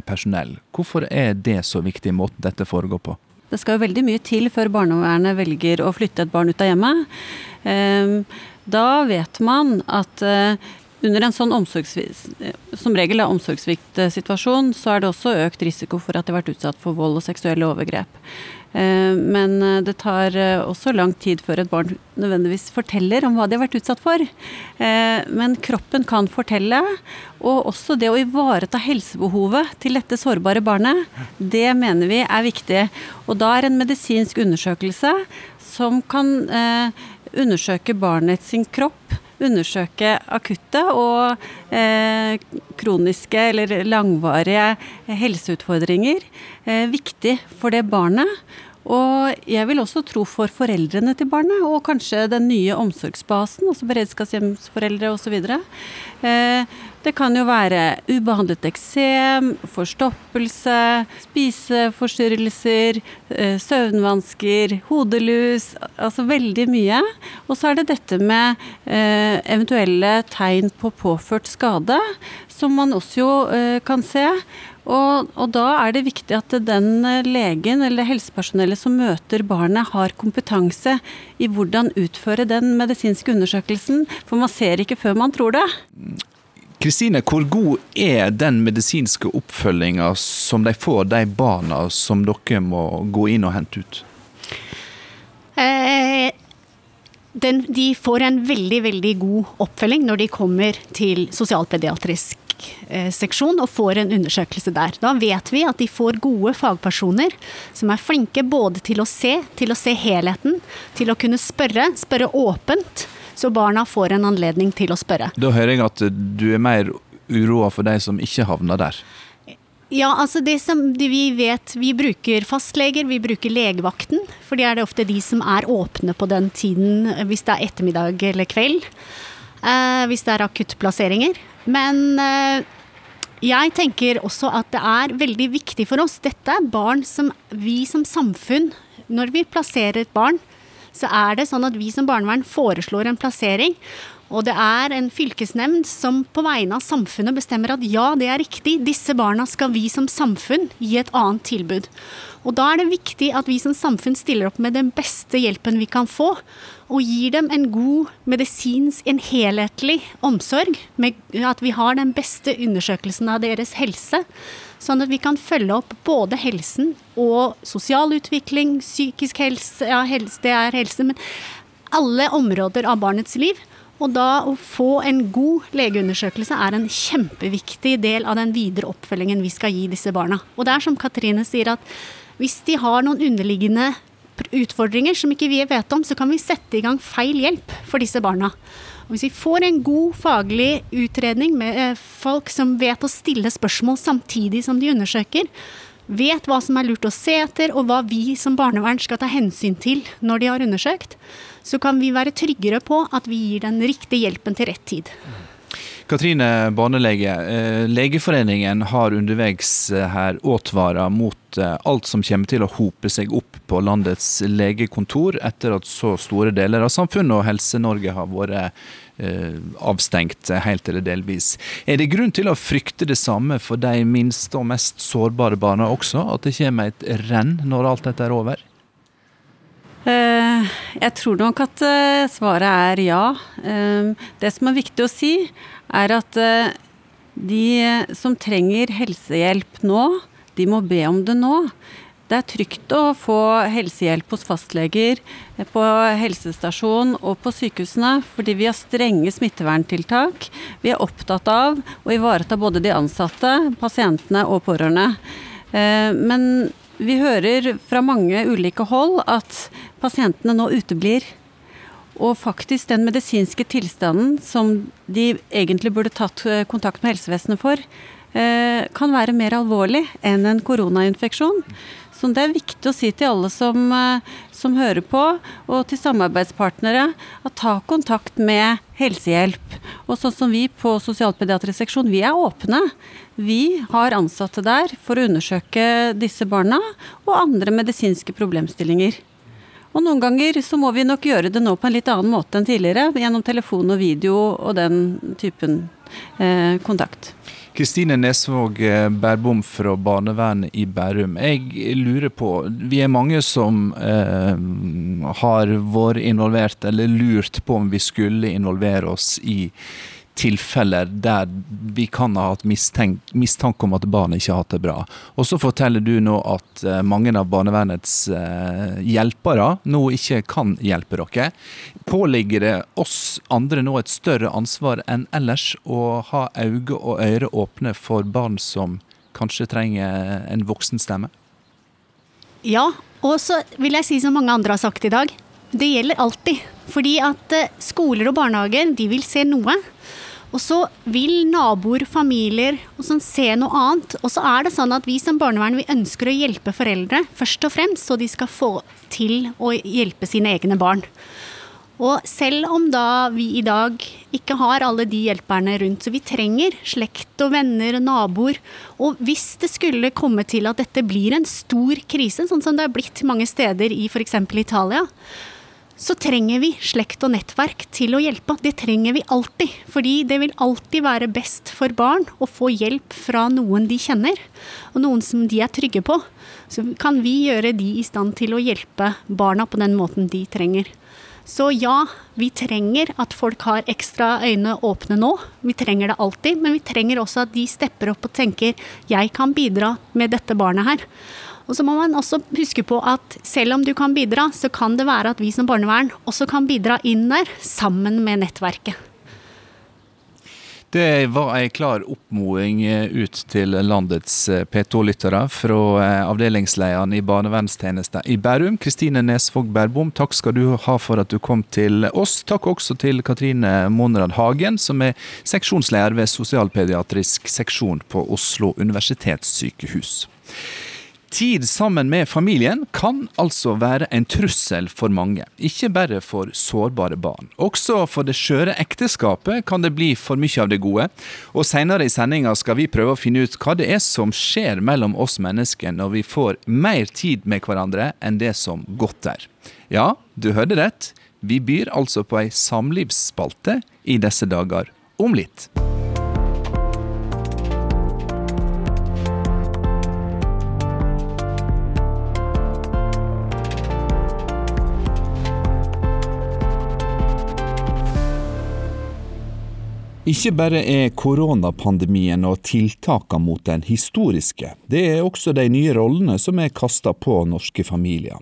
personell. Hvorfor er det så viktig, måten dette foregår på? Det skal jo veldig mye til før barnevernet velger å flytte et barn ut av hjemmet. Ehm, Da vet man at eh, under en sånn omsorgsvis- som regel omsorgssviktsituasjon, så er det også økt risiko for at de har vært utsatt for vold og seksuelle overgrep. Eh, Men eh, det tar eh, også lang tid før et barn nødvendigvis forteller om hva de har vært utsatt for. Men kroppen kan fortelle, og også det å ivareta helsebehovet til dette sårbare barnet, det mener vi er viktig. Og da er en medisinsk undersøkelse som kan undersøke barnet sin kropp, undersøke akutte og kroniske eller langvarige helseutfordringer, viktig for det barnet. Og jeg vil også tro for foreldrene til barnet, og kanskje den nye omsorgsbasen, altså beredskapshjemsforeldre osv. Eh, det kan jo være ubehandlet eksem, forstoppelse, spiseforstyrrelser, eh, søvnvansker, hodelus, altså veldig mye. Og så er det dette med eh, eventuelle tegn på påført skade, som man også kan se. Og, og da er det viktig at den eh, legen eller helsepersonellet som møter barnet, har kompetanse i hvordan utføre den medisinske undersøkelsen. For man ser ikke før man tror det. Kristine, hvor god er den medisinske oppfølginga som de får, de barna som dere må gå inn og hente ut? Eh, den, de får en veldig, veldig god oppfølging når de kommer til sosialpediatrisk seksjon og får en undersøkelse der. Da vet vi at de får gode fagpersoner som er flinke både til å se, til å se helheten, til å kunne spørre, spørre åpent, så barna får en anledning til å spørre. Da hører jeg at du er mer uroa for de som ikke havner der. Ja, altså det som vi vet Vi bruker fastleger, vi bruker legevakten. For det er det ofte de som er åpne på den tiden, eh, hvis det er ettermiddag eller kveld. Eh, hvis det er akuttplasseringer. Men eh, jeg tenker også at det er veldig viktig for oss. Dette er barn som vi som samfunn, når vi plasserer et barn, så er det sånn at vi som barnevern foreslår en plassering. Og det er en fylkesnemnd som på vegne av samfunnet bestemmer at ja, det er riktig, disse barna skal vi som samfunn gi et annet tilbud. Og da er det viktig at vi som samfunn stiller opp med den beste hjelpen vi kan få. Og gir dem en god medisinsk, en helhetlig omsorg. Med at vi har den beste undersøkelsen av deres helse. Sånn at vi kan følge opp både helsen og sosial utvikling, psykisk helse, ja, helse det er helse, men alle områder av barnets liv. Og da å få en god legeundersøkelse er en kjempeviktig del av den videre oppfølgingen vi skal gi disse barna. Og det er som Katrine sier at hvis de har noen underliggende utfordringer som ikke vi vet om, så kan vi sette i gang feil hjelp for disse barna. Og hvis vi får en god faglig utredning med eh, folk som vet å stille spørsmål samtidig som de undersøker, vet hva som er lurt å se etter, og hva vi som barnevern skal ta hensyn til når de har undersøkt, så kan vi være tryggere på at vi gir den riktige hjelpen til rett tid. Katrine barnelege, eh, Legeforeningen har underveis eh, her advart mot eh, alt som kommer til å hope seg opp på landets legekontor etter at så store deler av samfunnet og Helse-Norge har vært avstengt helt eller delvis. Er det grunn til å frykte det samme for de minste og mest sårbare barna også? At det kommer et renn når alt dette er over? Jeg tror nok at svaret er ja. Det som er viktig å si, er at eh, de som trenger helsehjelp nå, de må be om det nå. Det er trygt å få helsehjelp hos fastleger, eh, på helsestasjon og på sykehusene, fordi vi har strenge smitteverntiltak. Vi er opptatt av å ivareta både de ansatte, pasientene og pårørende. Eh, men vi hører fra mange ulike hold at pasientene nå uteblir. Og faktisk den medisinske tilstanden som de egentlig burde tatt eh, kontakt med helsevesenet for, eh, kan være mer alvorlig enn en koronainfeksjon. Så det er viktig å si til alle som, eh, som hører på, og til samarbeidspartnere, at ta kontakt med helsehjelp. Og sånn som vi på sosialpediatrisk seksjon, vi er åpne. Vi har ansatte der for å undersøke disse barna og andre medisinske problemstillinger. Og noen ganger så må vi nok gjøre det nå på en litt annen måte enn tidligere, gjennom telefon og video og den typen eh, kontakt. Kristine Nesvåg eh, Bærbom fra barnevernet i Bærum. Jeg lurer på, vi er mange som eh, har vært involvert eller lurt på om vi skulle involvere oss i tilfeller der vi kan ha hatt mistanke om at barnet ikke har hatt det bra. Og så forteller du nå at uh, mange av barnevernets uh, hjelpere nå ikke kan hjelpe dere. Påligger det oss andre nå et større ansvar enn ellers å ha øyne og ører åpne for barn som kanskje trenger en voksen stemme? Ja, og så vil jeg si som mange andre har sagt i dag. Det gjelder alltid. Fordi at eh, skoler og barnehager de vil se noe. Og så vil naboer, familier og sånn se noe annet. Og så er det sånn at vi som barnevern vi ønsker å hjelpe foreldre først og fremst, så de skal få til å hjelpe sine egne barn. Og selv om da vi i dag ikke har alle de hjelperne rundt, så vi trenger slekt og venner og naboer. Og hvis det skulle komme til at dette blir en stor krise, sånn som det har blitt mange steder i f.eks. Italia, så trenger vi slekt og nettverk til å hjelpe. Det trenger vi alltid. Fordi det vil alltid være best for barn å få hjelp fra noen de kjenner, og noen som de er trygge på. Så kan vi gjøre de i stand til å hjelpe barna på den måten de trenger. Så ja, vi trenger at folk har ekstra øyne åpne nå. Vi trenger det alltid, men vi trenger også at de stepper opp og tenker 'jeg kan bidra med dette barnet her'. Og så må man også huske på at selv om du kan bidra, så kan det være at vi som barnevern også kan bidra inn der, sammen med nettverket. Det var en klar oppmoding eh, ut til landets eh, P2-lyttere fra eh, avdelingslederen i barnevernstjenesten i Bærum, Kristine Nesvåg Bærbom. Takk skal du ha for at du kom til oss. Takk også til Katrine Monrad Hagen, som er seksjonsleder ved sosialpediatrisk seksjon på Oslo universitetssykehus. Tid sammen med familien kan altså være en trussel for mange, ikke bare for sårbare barn. Også for det skjøre ekteskapet kan det bli for mye av det gode, og seinere i sendinga skal vi prøve å finne ut hva det er som skjer mellom oss mennesker når vi får mer tid med hverandre enn det som godt er. Ja, du hørte rett, vi byr altså på ei samlivsspalte i disse dager, om litt. Ikke bare er koronapandemien og tiltakene mot den historiske, det er også de nye rollene som er kasta på norske familier.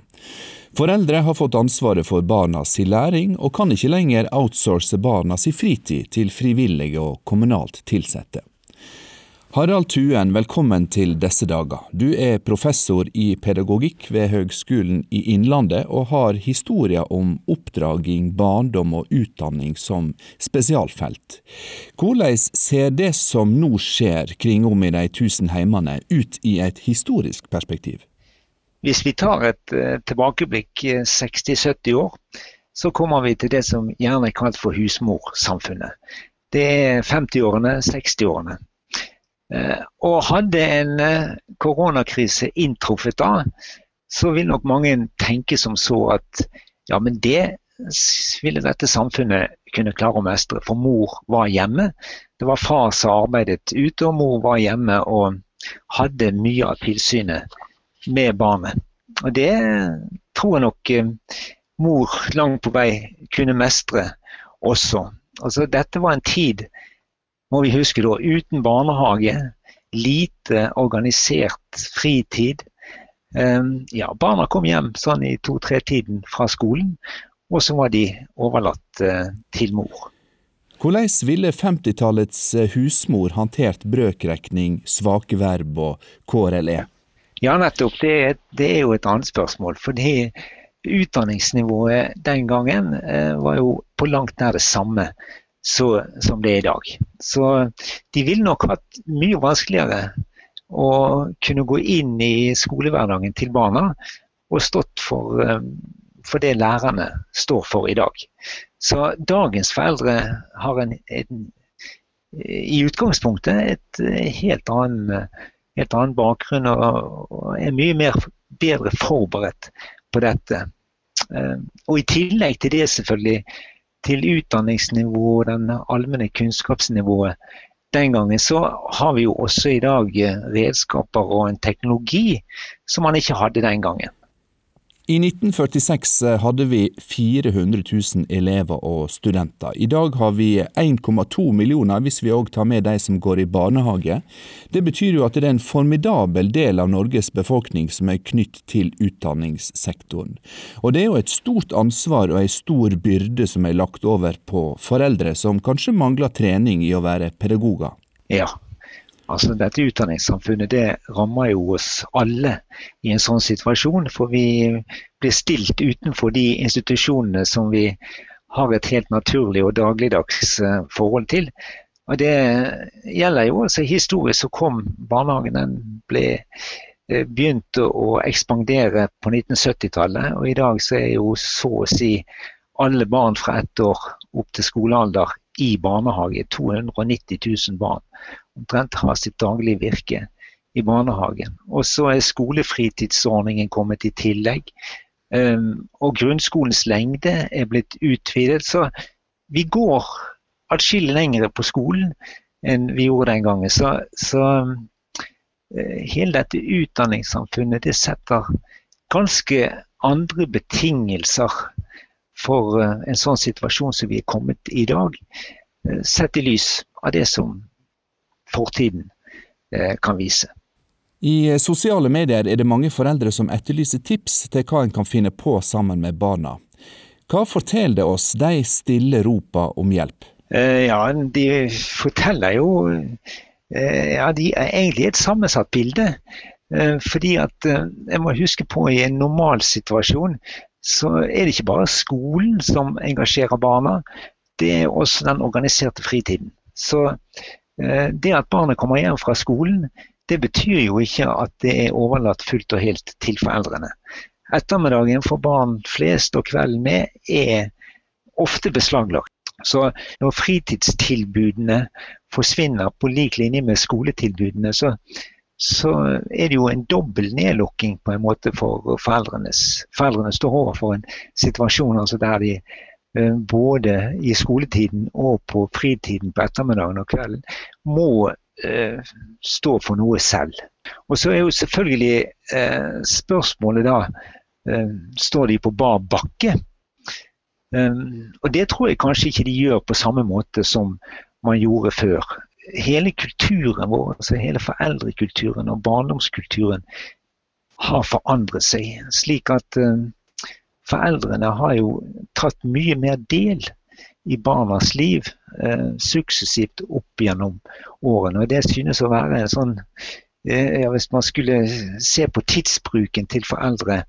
Foreldre har fått ansvaret for barnas læring, og kan ikke lenger outsource barnas fritid til frivillige og kommunalt tilsatte. Harald Tuen, velkommen til disse dager. Du er professor i pedagogikk ved Høgskolen i Innlandet, og har historier om oppdraging, barndom og utdanning som spesialfelt. Hvordan ser det som nå skjer kring om i de tusen heimene, ut i et historisk perspektiv? Hvis vi tar et uh, tilbakeblikk 60-70 år, så kommer vi til det som gjerne er kalt for husmorsamfunnet Det er 50-årene, 60-årene. Eh, og hadde en eh, koronakrise inntruffet da, så vil nok mange tenke som så at ja, men det ville dette samfunnet kunne klare å mestre. For mor var hjemme. Det var far som arbeidet ute, og mor var hjemme og hadde mye av tilsynet med barnet. Og det tror jeg nok eh, mor langt på vei kunne mestre også. Altså, dette var en tid, må vi huske da, uten barnehage, lite organisert fritid. Um, ja, barna kom hjem sånn i to-tre-tiden fra skolen, og så var de overlatt uh, til mor. Hvordan ville 50-tallets eh, husmor håndtert brøkrekning, svake verb og KRLE? Ja, nettopp. Det, det, er jo et annet spørsmål. Fordi utdanningsnivået den gangen eh, var jo på langt nær det samme så, som det er i dag. Så de ville nok hatt mye vanskeligere å kunne gå inn i skolehverdagen til barna og stått for, eh, for det lærerne står for i dag. Så dagens foreldre har en, en, i utgangspunktet et helt annen, helt annen bakgrunn og, og, er mye mer, bedre forberedt på dette. Eh, og I tillegg til det selvfølgelig til utdanningsnivået, den allmenne kunnskapsnivået den gangen, så har vi jo også i dag redskaper og en teknologi som man ikke hadde den gangen. I 1946 eh, hadde vi 400 000 elever og studenter. I dag har vi 1,2 millioner hvis vi òg tar med de som går i barnehage. Det betyr jo at det er en formidabel del av Norges befolkning som er knytt til utdanningssektoren. Og det er jo et stort ansvar og ei stor byrde som er lagt over på foreldre som kanskje mangler trening i å være pedagoger. Ja, Altså Dette utdanningssamfunnet det rammer jo oss alle i en sånn situasjon. For vi blir stilt utenfor de institusjonene som vi har et helt naturlig og dagligdags eh, forhold til. Og Det gjelder jo altså historisk så kom barnehagen den ble begynt begynte å ekspandere på 1970-tallet. Og i dag så er jo så å si alle barn fra ett år opp til skolealder i barnehage. 290 000 barn omtrent har sitt daglige virke i barnehagen. Og så er skolefritidsordningen kommet i tillegg. Um, og grunnskolens lengde er blitt utvidet. Så vi går atskillig lengre på skolen enn vi gjorde den gangen. Så, så uh, hele dette utdanningssamfunnet det setter ganske andre betingelser for uh, en sånn situasjon som vi er kommet i dag. Uh, sett i lys av det som fortiden eh, kan vise. I eh, sosiale medier er det mange foreldre som etterlyser tips til hva en kan finne på sammen med barna. Hva forteller det oss de stille ropa om hjelp? Eh, ja, De forteller jo ja, De er egentlig et sammensatt bilde. Fordi at jeg må huske på i en normalsituasjon så er det ikke bare skolen som engasjerer barna, det er også den organiserte fritiden. Så Eh, det at barnet kommer hjem fra skolen, det betyr jo ikke at det er overlatt fullt og helt til foreldrene. Ettermiddagen for barn flest og kvelden med er ofte beslaglagt. Så når fritidstilbudene forsvinner på lik linje med skoletilbudene, så, så er det jo en dobbel nedlukking på en måte for foreldrenes. Foreldrene står overfor en situasjon altså der de Eh, både i skoletiden og på fritiden på ettermiddagen og kvelden, må eh, stå for noe selv. Og så er jo selvfølgelig eh, spørsmålet da eh, Står de på bar bakke? Eh, og det tror jeg kanskje ikke de gjør på samme måte som man gjorde før. Hele kulturen vår, altså hele foreldrekulturen og barndomskulturen har forandret seg. Slik at eh, foreldrene har jo tatt mye mer del i barnas liv eh, suksessivt opp gjennom årene. Og Det synes å være en sånn eh, ja, Hvis man skulle se på tidsbruken til foreldre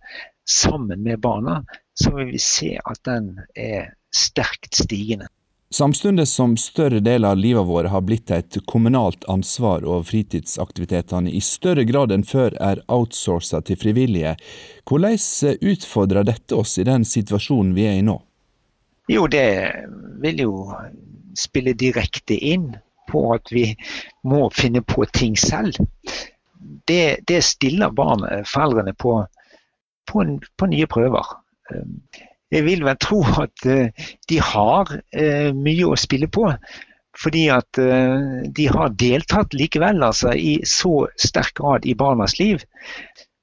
sammen med barna, så vil vi se at den er sterkt stigende. Samtidig som større deler av livet vårt har blitt et kommunalt ansvar og fritidsaktivitetene i større grad enn før er outsourca til frivillige, hvordan utfordrer dette oss i den situasjonen vi er i nå? Jo, det vil jo spille direkte inn på at vi må finne på ting selv. Det, det stiller barn, foreldrene på, på, på, nye prøver. Jeg vil vel tro at de har mye å spille på. Fordi at de har deltatt likevel altså, i så sterk grad i barnas liv.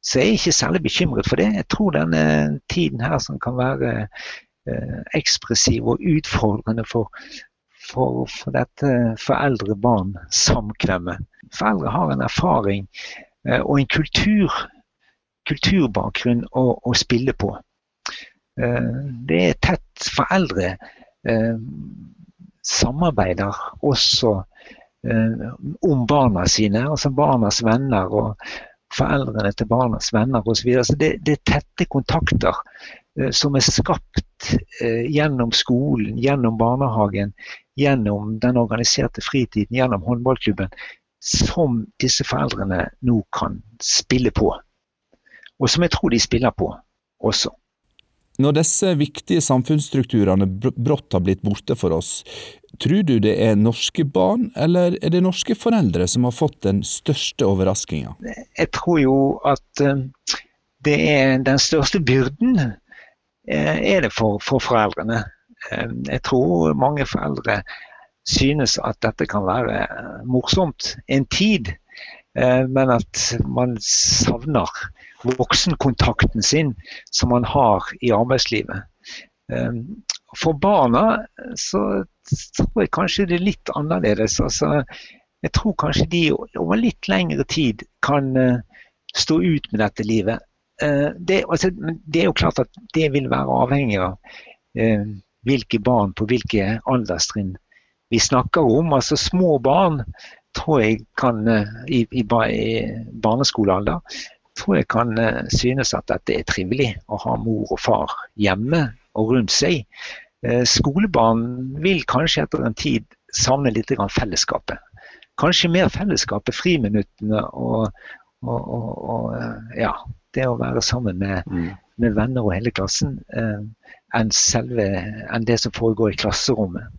Så jeg er ikke særlig bekymret for det. Jeg tror denne tiden her som kan være eh, ekspressiv og utfordrende for, for, for dette foreldre-barn-samkvemmet. Foreldre har en erfaring eh, og en kultur, kulturbakgrunn å, å spille på. Eh, det er tett. Foreldre eh, samarbeider også eh, om barna sine, altså barnas venner. og foreldrene til barnas venner osv. Så, videre. så det, det, er tette kontakter som er skapt gjennom skolen, gjennom barnehagen, gjennom den organiserte fritiden, gjennom håndballklubben, som disse foreldrene nå kan spille på. Og som jeg tror de spiller på også. Når disse viktige samfunnsstrukturene brått har blitt borte for oss, tror du det er norske barn, eller er det norske foreldre som har fått den største overraskinga? Jeg tror jo at eh, det er den største byrden eh, er det for, for foreldrene. Eh, jeg tror mange foreldre synes at dette kan være morsomt en tid, men at man savner voksenkontakten sin som man har i arbeidslivet. Ehm, for barna så tror jeg kanskje det er litt annerledes. Altså, jeg tror kanskje de over litt lengre tid kan eh, stå ut med dette livet. Eh, det, altså, det er jo klart at det vil være avhengig av eh, hvilke barn på hvilke alderstrinn vi snakker om. Altså Små barn tror jeg kan i, i, i barneskolealder tror jeg kan eh, synes at det er trivelig å ha mor og far hjemme og rundt seg. Eh, skolebarn vil kanskje etter en tid savne litt fellesskapet. Kanskje mer fellesskapet, friminuttene og, og, og, og, eh, ja, det å være sammen med, mm. med venner og hele klassen, eh, enn, selve, enn det som foregår i klasserommet.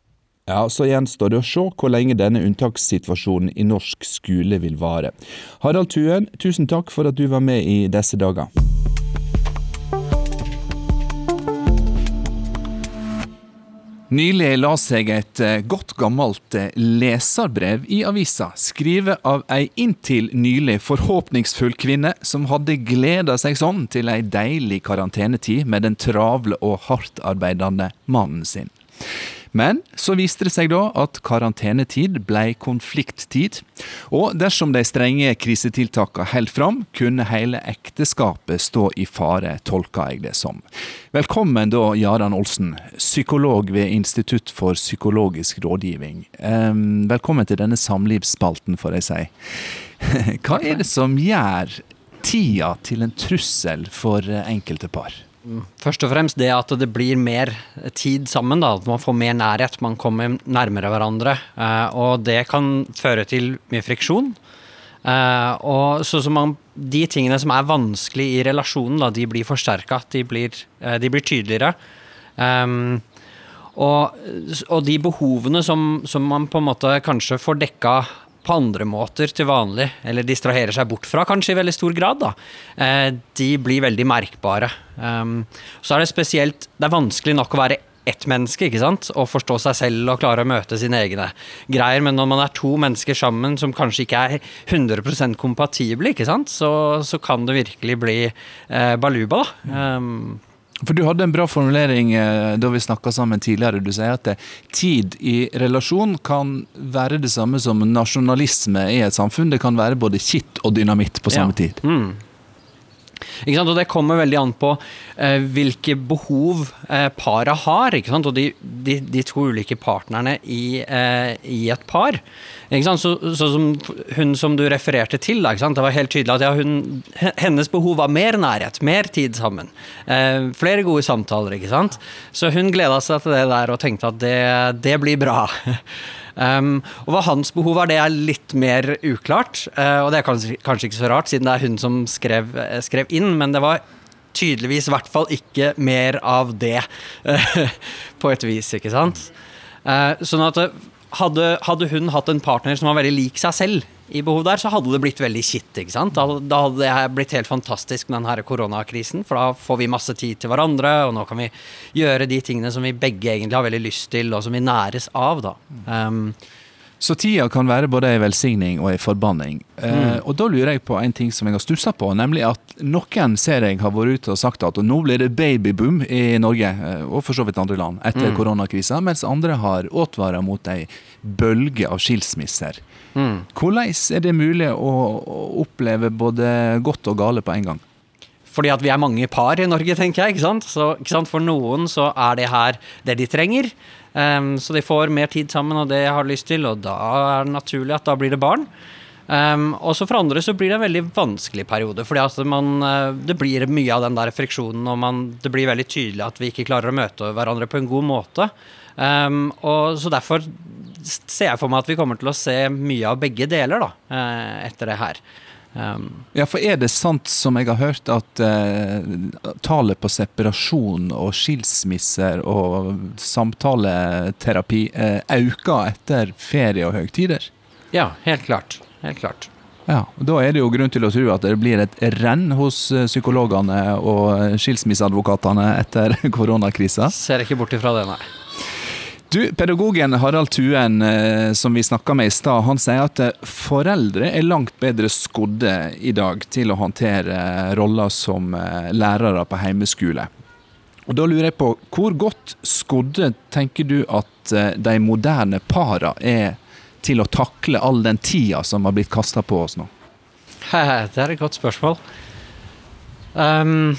Ja, Så gjenstår det å se hvor lenge denne unntakssituasjonen i norsk skole vil vare. Harald Tuen, tusen takk for at du var med i disse dager. Nylig la seg et eh, godt gammelt eh, leserbrev i avisa, skrevet av ei inntil nylig forhåpningsfull kvinne som hadde gleda seg sånn til ei deilig karantenetid med den travle og hardtarbeidende mannen sin. Men så viste det seg da at karantenetid ble konflikttid, og dersom de strenge krisetiltakene holdt fram, kunne hele ekteskapet stå i fare, tolka jeg det som. Velkommen da, Jaran Olsen, psykolog ved Institutt for psykologisk rådgivning. Velkommen til denne samlivsspalten, får jeg si. [LAUGHS] Hva er det som gjør tida til en trussel for enkelte par? Først og fremst det at det blir mer tid sammen. da, At man får mer nærhet, man kommer nærmere hverandre. Eh, og det kan føre til mye friksjon. Eh, og så man, De tingene som er vanskelig i relasjonen, da, de blir forsterka. De, eh, de, blir tydeligere. Og, og, de behovene som, som man på en måte kanskje får dekka på andre måter til vanlig, eller distraherer seg bort fra, kanskje i veldig stor grad, da, eh, de blir veldig merkbare. Um, så er det spesielt Det er vanskelig nok å være ett menneske, ikke sant, og forstå seg selv og klare å møte sine egne greier, men når man er to mennesker sammen som kanskje ikke er 100% kompatible, ikke sant, så, så kan det virkelig bli eh, baluba, da. Um, for Du hadde en bra formulering eh, da vi snakka sammen tidligere. Du sier at tid i relasjon kan være det samme som nasjonalisme i et samfunn. Det kan være både kitt og dynamitt på samme ja. tid. Mm. Og Det kommer veldig an på eh, hvilke behov eh, paret har. Og de, de, de, to ulike partnerne i, eh, i et par. Så, så, som Hun som du refererte til, da, det var helt tydelig at ja, hun, hennes behov var mer nærhet, mer tid sammen. Eh, flere gode samtaler. ikke sant? Så hun gleda seg til det der og tenkte at det, det blir bra. [LAUGHS] Um, og hva hans behov var, det er litt mer uklart. Uh, og det er kanskje, kanskje, ikke så rart, siden det er hun som skrev, uh, skrev inn, men det var tydeligvis i hvert fall ikke mer av det, uh, [LAUGHS] på et vis, ikke sant. Uh, sånn at eh, hadde, hadde hun hatt en partner som var veldig lik seg selv i behov der, så hadde det blitt veldig kitt. ikke sant? Da, da hadde det blitt helt fantastisk med denne koronakrisen, for da får vi masse tid til hverandre, og nå kan vi gjøre de tingene som vi begge egentlig har veldig lyst til, og som vi næres av. da. Um, så tida kan være både ei velsigning og ei forbanning. Eh, mm. og da lurer jeg på en ting som jeg har stussa på, nemlig at noen ser jeg har vært ute og sagt at nå blir det babyboom i Norge, eh, og for så vidt andre land, etter mm. koronakrisa, mens andre har advart mot ei bølge av skilsmisser. Mm. Hvordan er det mulig å oppleve både godt og gale på en gang? Fordi at vi er mange par i Norge, tenker jeg. ikke sant? Så, ikke sant? For noen så er det her det de trenger. Um, så de får mer tid sammen, og det jeg har lyst til, og da er det naturlig at da blir det barn. Um, også for andre så blir det en veldig vanskelig periode. fordi at uh, det blir mye av den der friksjonen, og man, det blir veldig tydelig at vi ikke klarer å møte hverandre på en god måte. Um, og så derfor ser jeg for meg at vi kommer til å se mye av begge deler da, uh, etter det her. Um, ja, for er det sant som jeg har hørt, at uh, tallet på separasjon og skilsmisser og samtaleterapi uh, øker etter ferie og høytider? Ja, helt klart. Helt klart. Ja, og Da er det jo grunn til å tro at det blir et renn hos eh, psykologene og skilsmisseadvokatene etter [LAUGHS] koronakrisa? Ser ikke bort ifra det, nei. Du, Pedagogen Harald Tuen eh, som vi snakka med i stad, han sier at eh, foreldre er langt bedre skodde i dag til å håndtere roller som eh, lærere på heimeskole. Og Da lurer jeg på, hvor godt skodde tenker du at de moderne para er til å takle all den tida som har blitt kasta på oss nå? [LAUGHS] Det er et godt spørsmål. Um,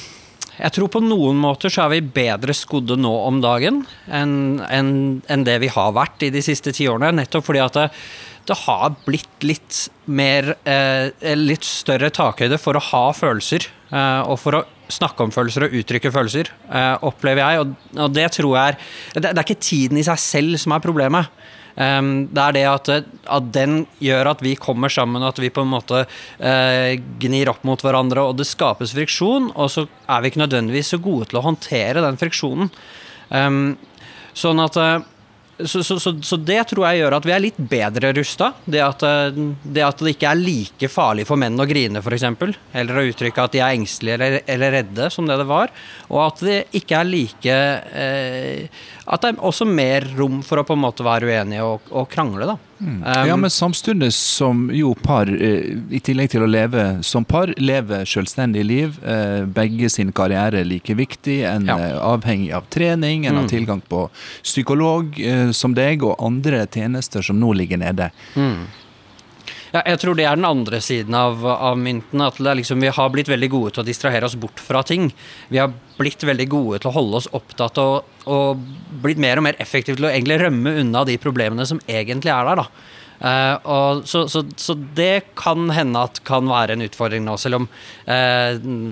jeg tror på noen måter så er vi bedre skodde nå om dagen enn en, en det vi har vært i de siste ti årene. Nettopp fordi at det, det har blitt litt mer eh, Litt større takhøyde for å ha følelser. Eh, og for å snakke om følelser og uttrykke følelser, eh, opplever jeg. Og, og det tror jeg er det, det er ikke tiden i seg selv som er problemet. Um, det er det at, at, den gjør at vi kommer sammen, og at vi på en måte uh, gnir opp mot hverandre, og det skapes friksjon, og så er vi ikke nødvendigvis så gode til å håndtere den friksjonen. Um, sånn at uh, så, så, så, det tror jeg gjør at vi er litt bedre rusta. Det, eh, det, at det ikke er like farlig for menn å grine, f.eks. Eller å uttrykke at de er engstelige eller, eller, redde, som det det var. Og at det ikke er like eh, At det er også mer rom for å på en måte være uenige og, og krangle, da. Mm. Um, ja, men samtidig som jo par, eh, i tillegg til å leve som par, lever selvstendig liv. Eh, begge sin karriere er like viktig. En ja. er avhengig av trening, en mm. har tilgang på psykolog eh, som deg, og andre tjenester som nå ligger nede. Mm. Ja, jeg tror det er den andre siden av, av mynten. At liksom, vi har blitt veldig gode til å distrahere oss bort fra ting. Vi har blitt veldig gode til å holde oss opptatt og, og blitt mer og mer effektive til å egentlig rømme unna de problemene som egentlig er der. da. Uh, og så, så, så, det kan hende at kan være en utfordring nå, selv om uh,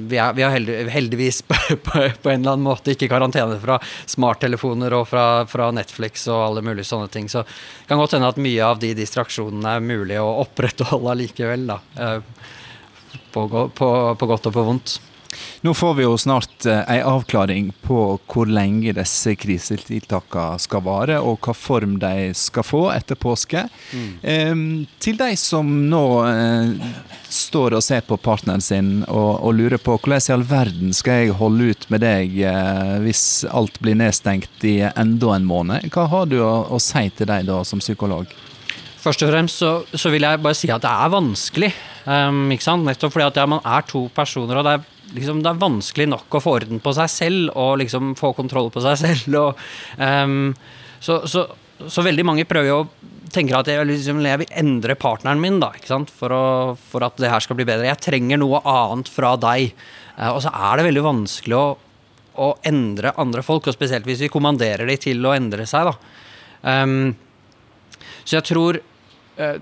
vi, er, vi har heldigvis [LAUGHS] på, på, på, en eller annen måte ikke karantene fra smarttelefoner og fra, fra, Netflix og alle mulige sånne ting. Så det kan godt hende at mye av de distraksjonene er mulig å opprettholde allikevel. Da. Uh, på, på, godt og på vondt. Nå får vi jo snart ei en avklaring på hvor lenge disse krisetiltakene skal vare, og hva form de skal få etter påske. Mm. Eh, til de som nå eh, står og ser på partneren sin og, og, lurer på hvordan i all verden skal jeg holde ut med deg eh, hvis alt blir nedstengt i enda en måned, hva har du å, å si til deg da som psykolog? Først og fremst så, så, vil jeg bare si at det er vanskelig. Um, Nettopp fordi at ja, man er to personer, og det er liksom, det er vanskelig nok å få orden på seg selv og liksom få kontroll på seg [LAUGHS] selv. Og, um, så, så, så, veldig mange prøver å tenke at jeg, liksom, jeg vil endre partneren min da, for, å, for, at det her skal bli bedre. Jeg trenger noe annet fra deg. Uh, og så er det veldig vanskelig å, å, endre andre folk, og spesielt hvis vi kommanderer dem til å endre seg. Da. Um, så jeg tror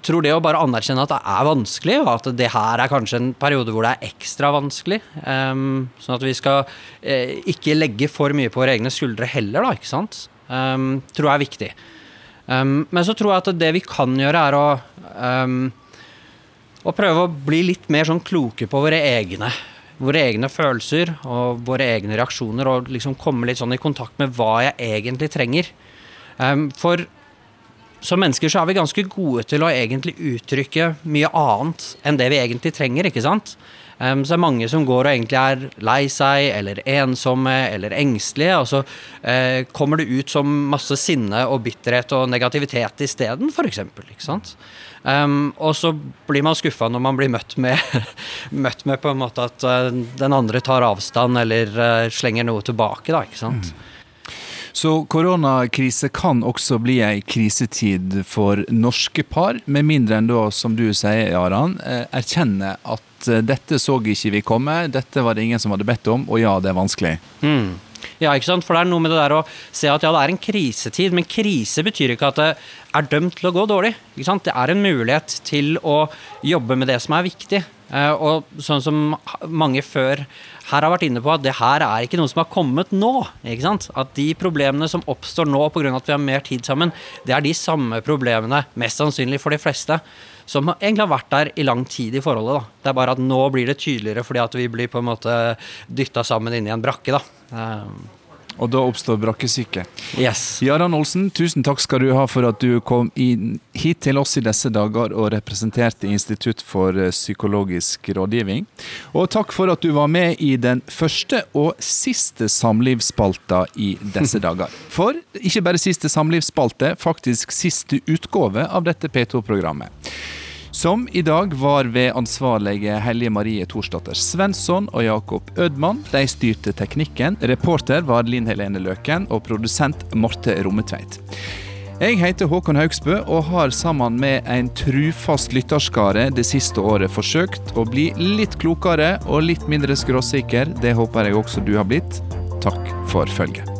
tror det å bare anerkjenne at det er vanskelig, og at det her er kanskje en periode hvor det er ekstra vanskelig, um, sånn at vi skal uh, ikke legge for mye på våre egne skuldre heller, da, ikke sant, um, tror jeg er viktig. Um, men så tror jeg at det vi kan gjøre, er å, å prøve å bli litt mer sånn kloke på våre egne våre egne følelser og våre egne reaksjoner, og liksom komme litt sånn i kontakt med hva jeg egentlig trenger. for som mennesker så er vi ganske gode til å egentlig uttrykke mye annet enn det vi egentlig trenger, ikke sant? Um, så det er mange som går og egentlig er lei seg, eller ensomme, eller engstelige, og så uh, kommer det ut som masse sinne og bitterhet og negativitet isteden, f.eks. Ikke sant? Um, og så blir man skuffa når man blir møtt med, [LAUGHS] møtt med på en måte at uh, den andre tar avstand eller uh, slenger noe tilbake, da, ikke sant. Mm. Så koronakrise kan også bli ei krisetid for norske par, med mindre enn da, som du sier, Aran, erkjenner at Eh, dette så ikke vi komme, dette var det ingen som hadde bedt om, og ja, det er vanskelig. Mm. Ja, ikke sant? For det er noe med det der å se at ja, det er en krisetid, men krise betyr ikke at det er dømt til å gå dårlig. Ikke sant? Det er en mulighet til å jobbe med det som er viktig. Eh, og sånn som mange før her har vært inne på, at det her er ikke noe som har kommet nå. ikke sant? At de problemene som oppstår nå pga. at vi har mer tid sammen, det er de samme problemene, mest sannsynlig for de fleste, som egentlig har vært der i lang tid i forholdet. da. Det er bare at nå blir det tydeligere fordi at vi blir på en måte dytta sammen inn i en brakke. da. Um, og da oppstår brakkesyke. Yes. Jaran Olsen, tusen takk skal du ha for at du kom inn, hit til oss i disse dager og representerte Institutt for eh, psykologisk rådgivning. Og takk for at du var med i den første og siste samlivsspalta i disse [LAUGHS] dager. For ikke bare siste samlivsspalte, faktisk siste utgave av dette P2-programmet som i dag var ved ansvarlige Hellige Marie Thorsdatter Svensson og Jakob Ødmann. De styrte teknikken. Reporter var Linn Helene Løken og produsent Marte Rommetveit. Jeg heter Håkon Haugsbø og har sammen med en trufast lytterskare det siste året forsøkt å bli litt klokere og litt mindre skråsikker. Det håper jeg også du har blitt. Takk for følget.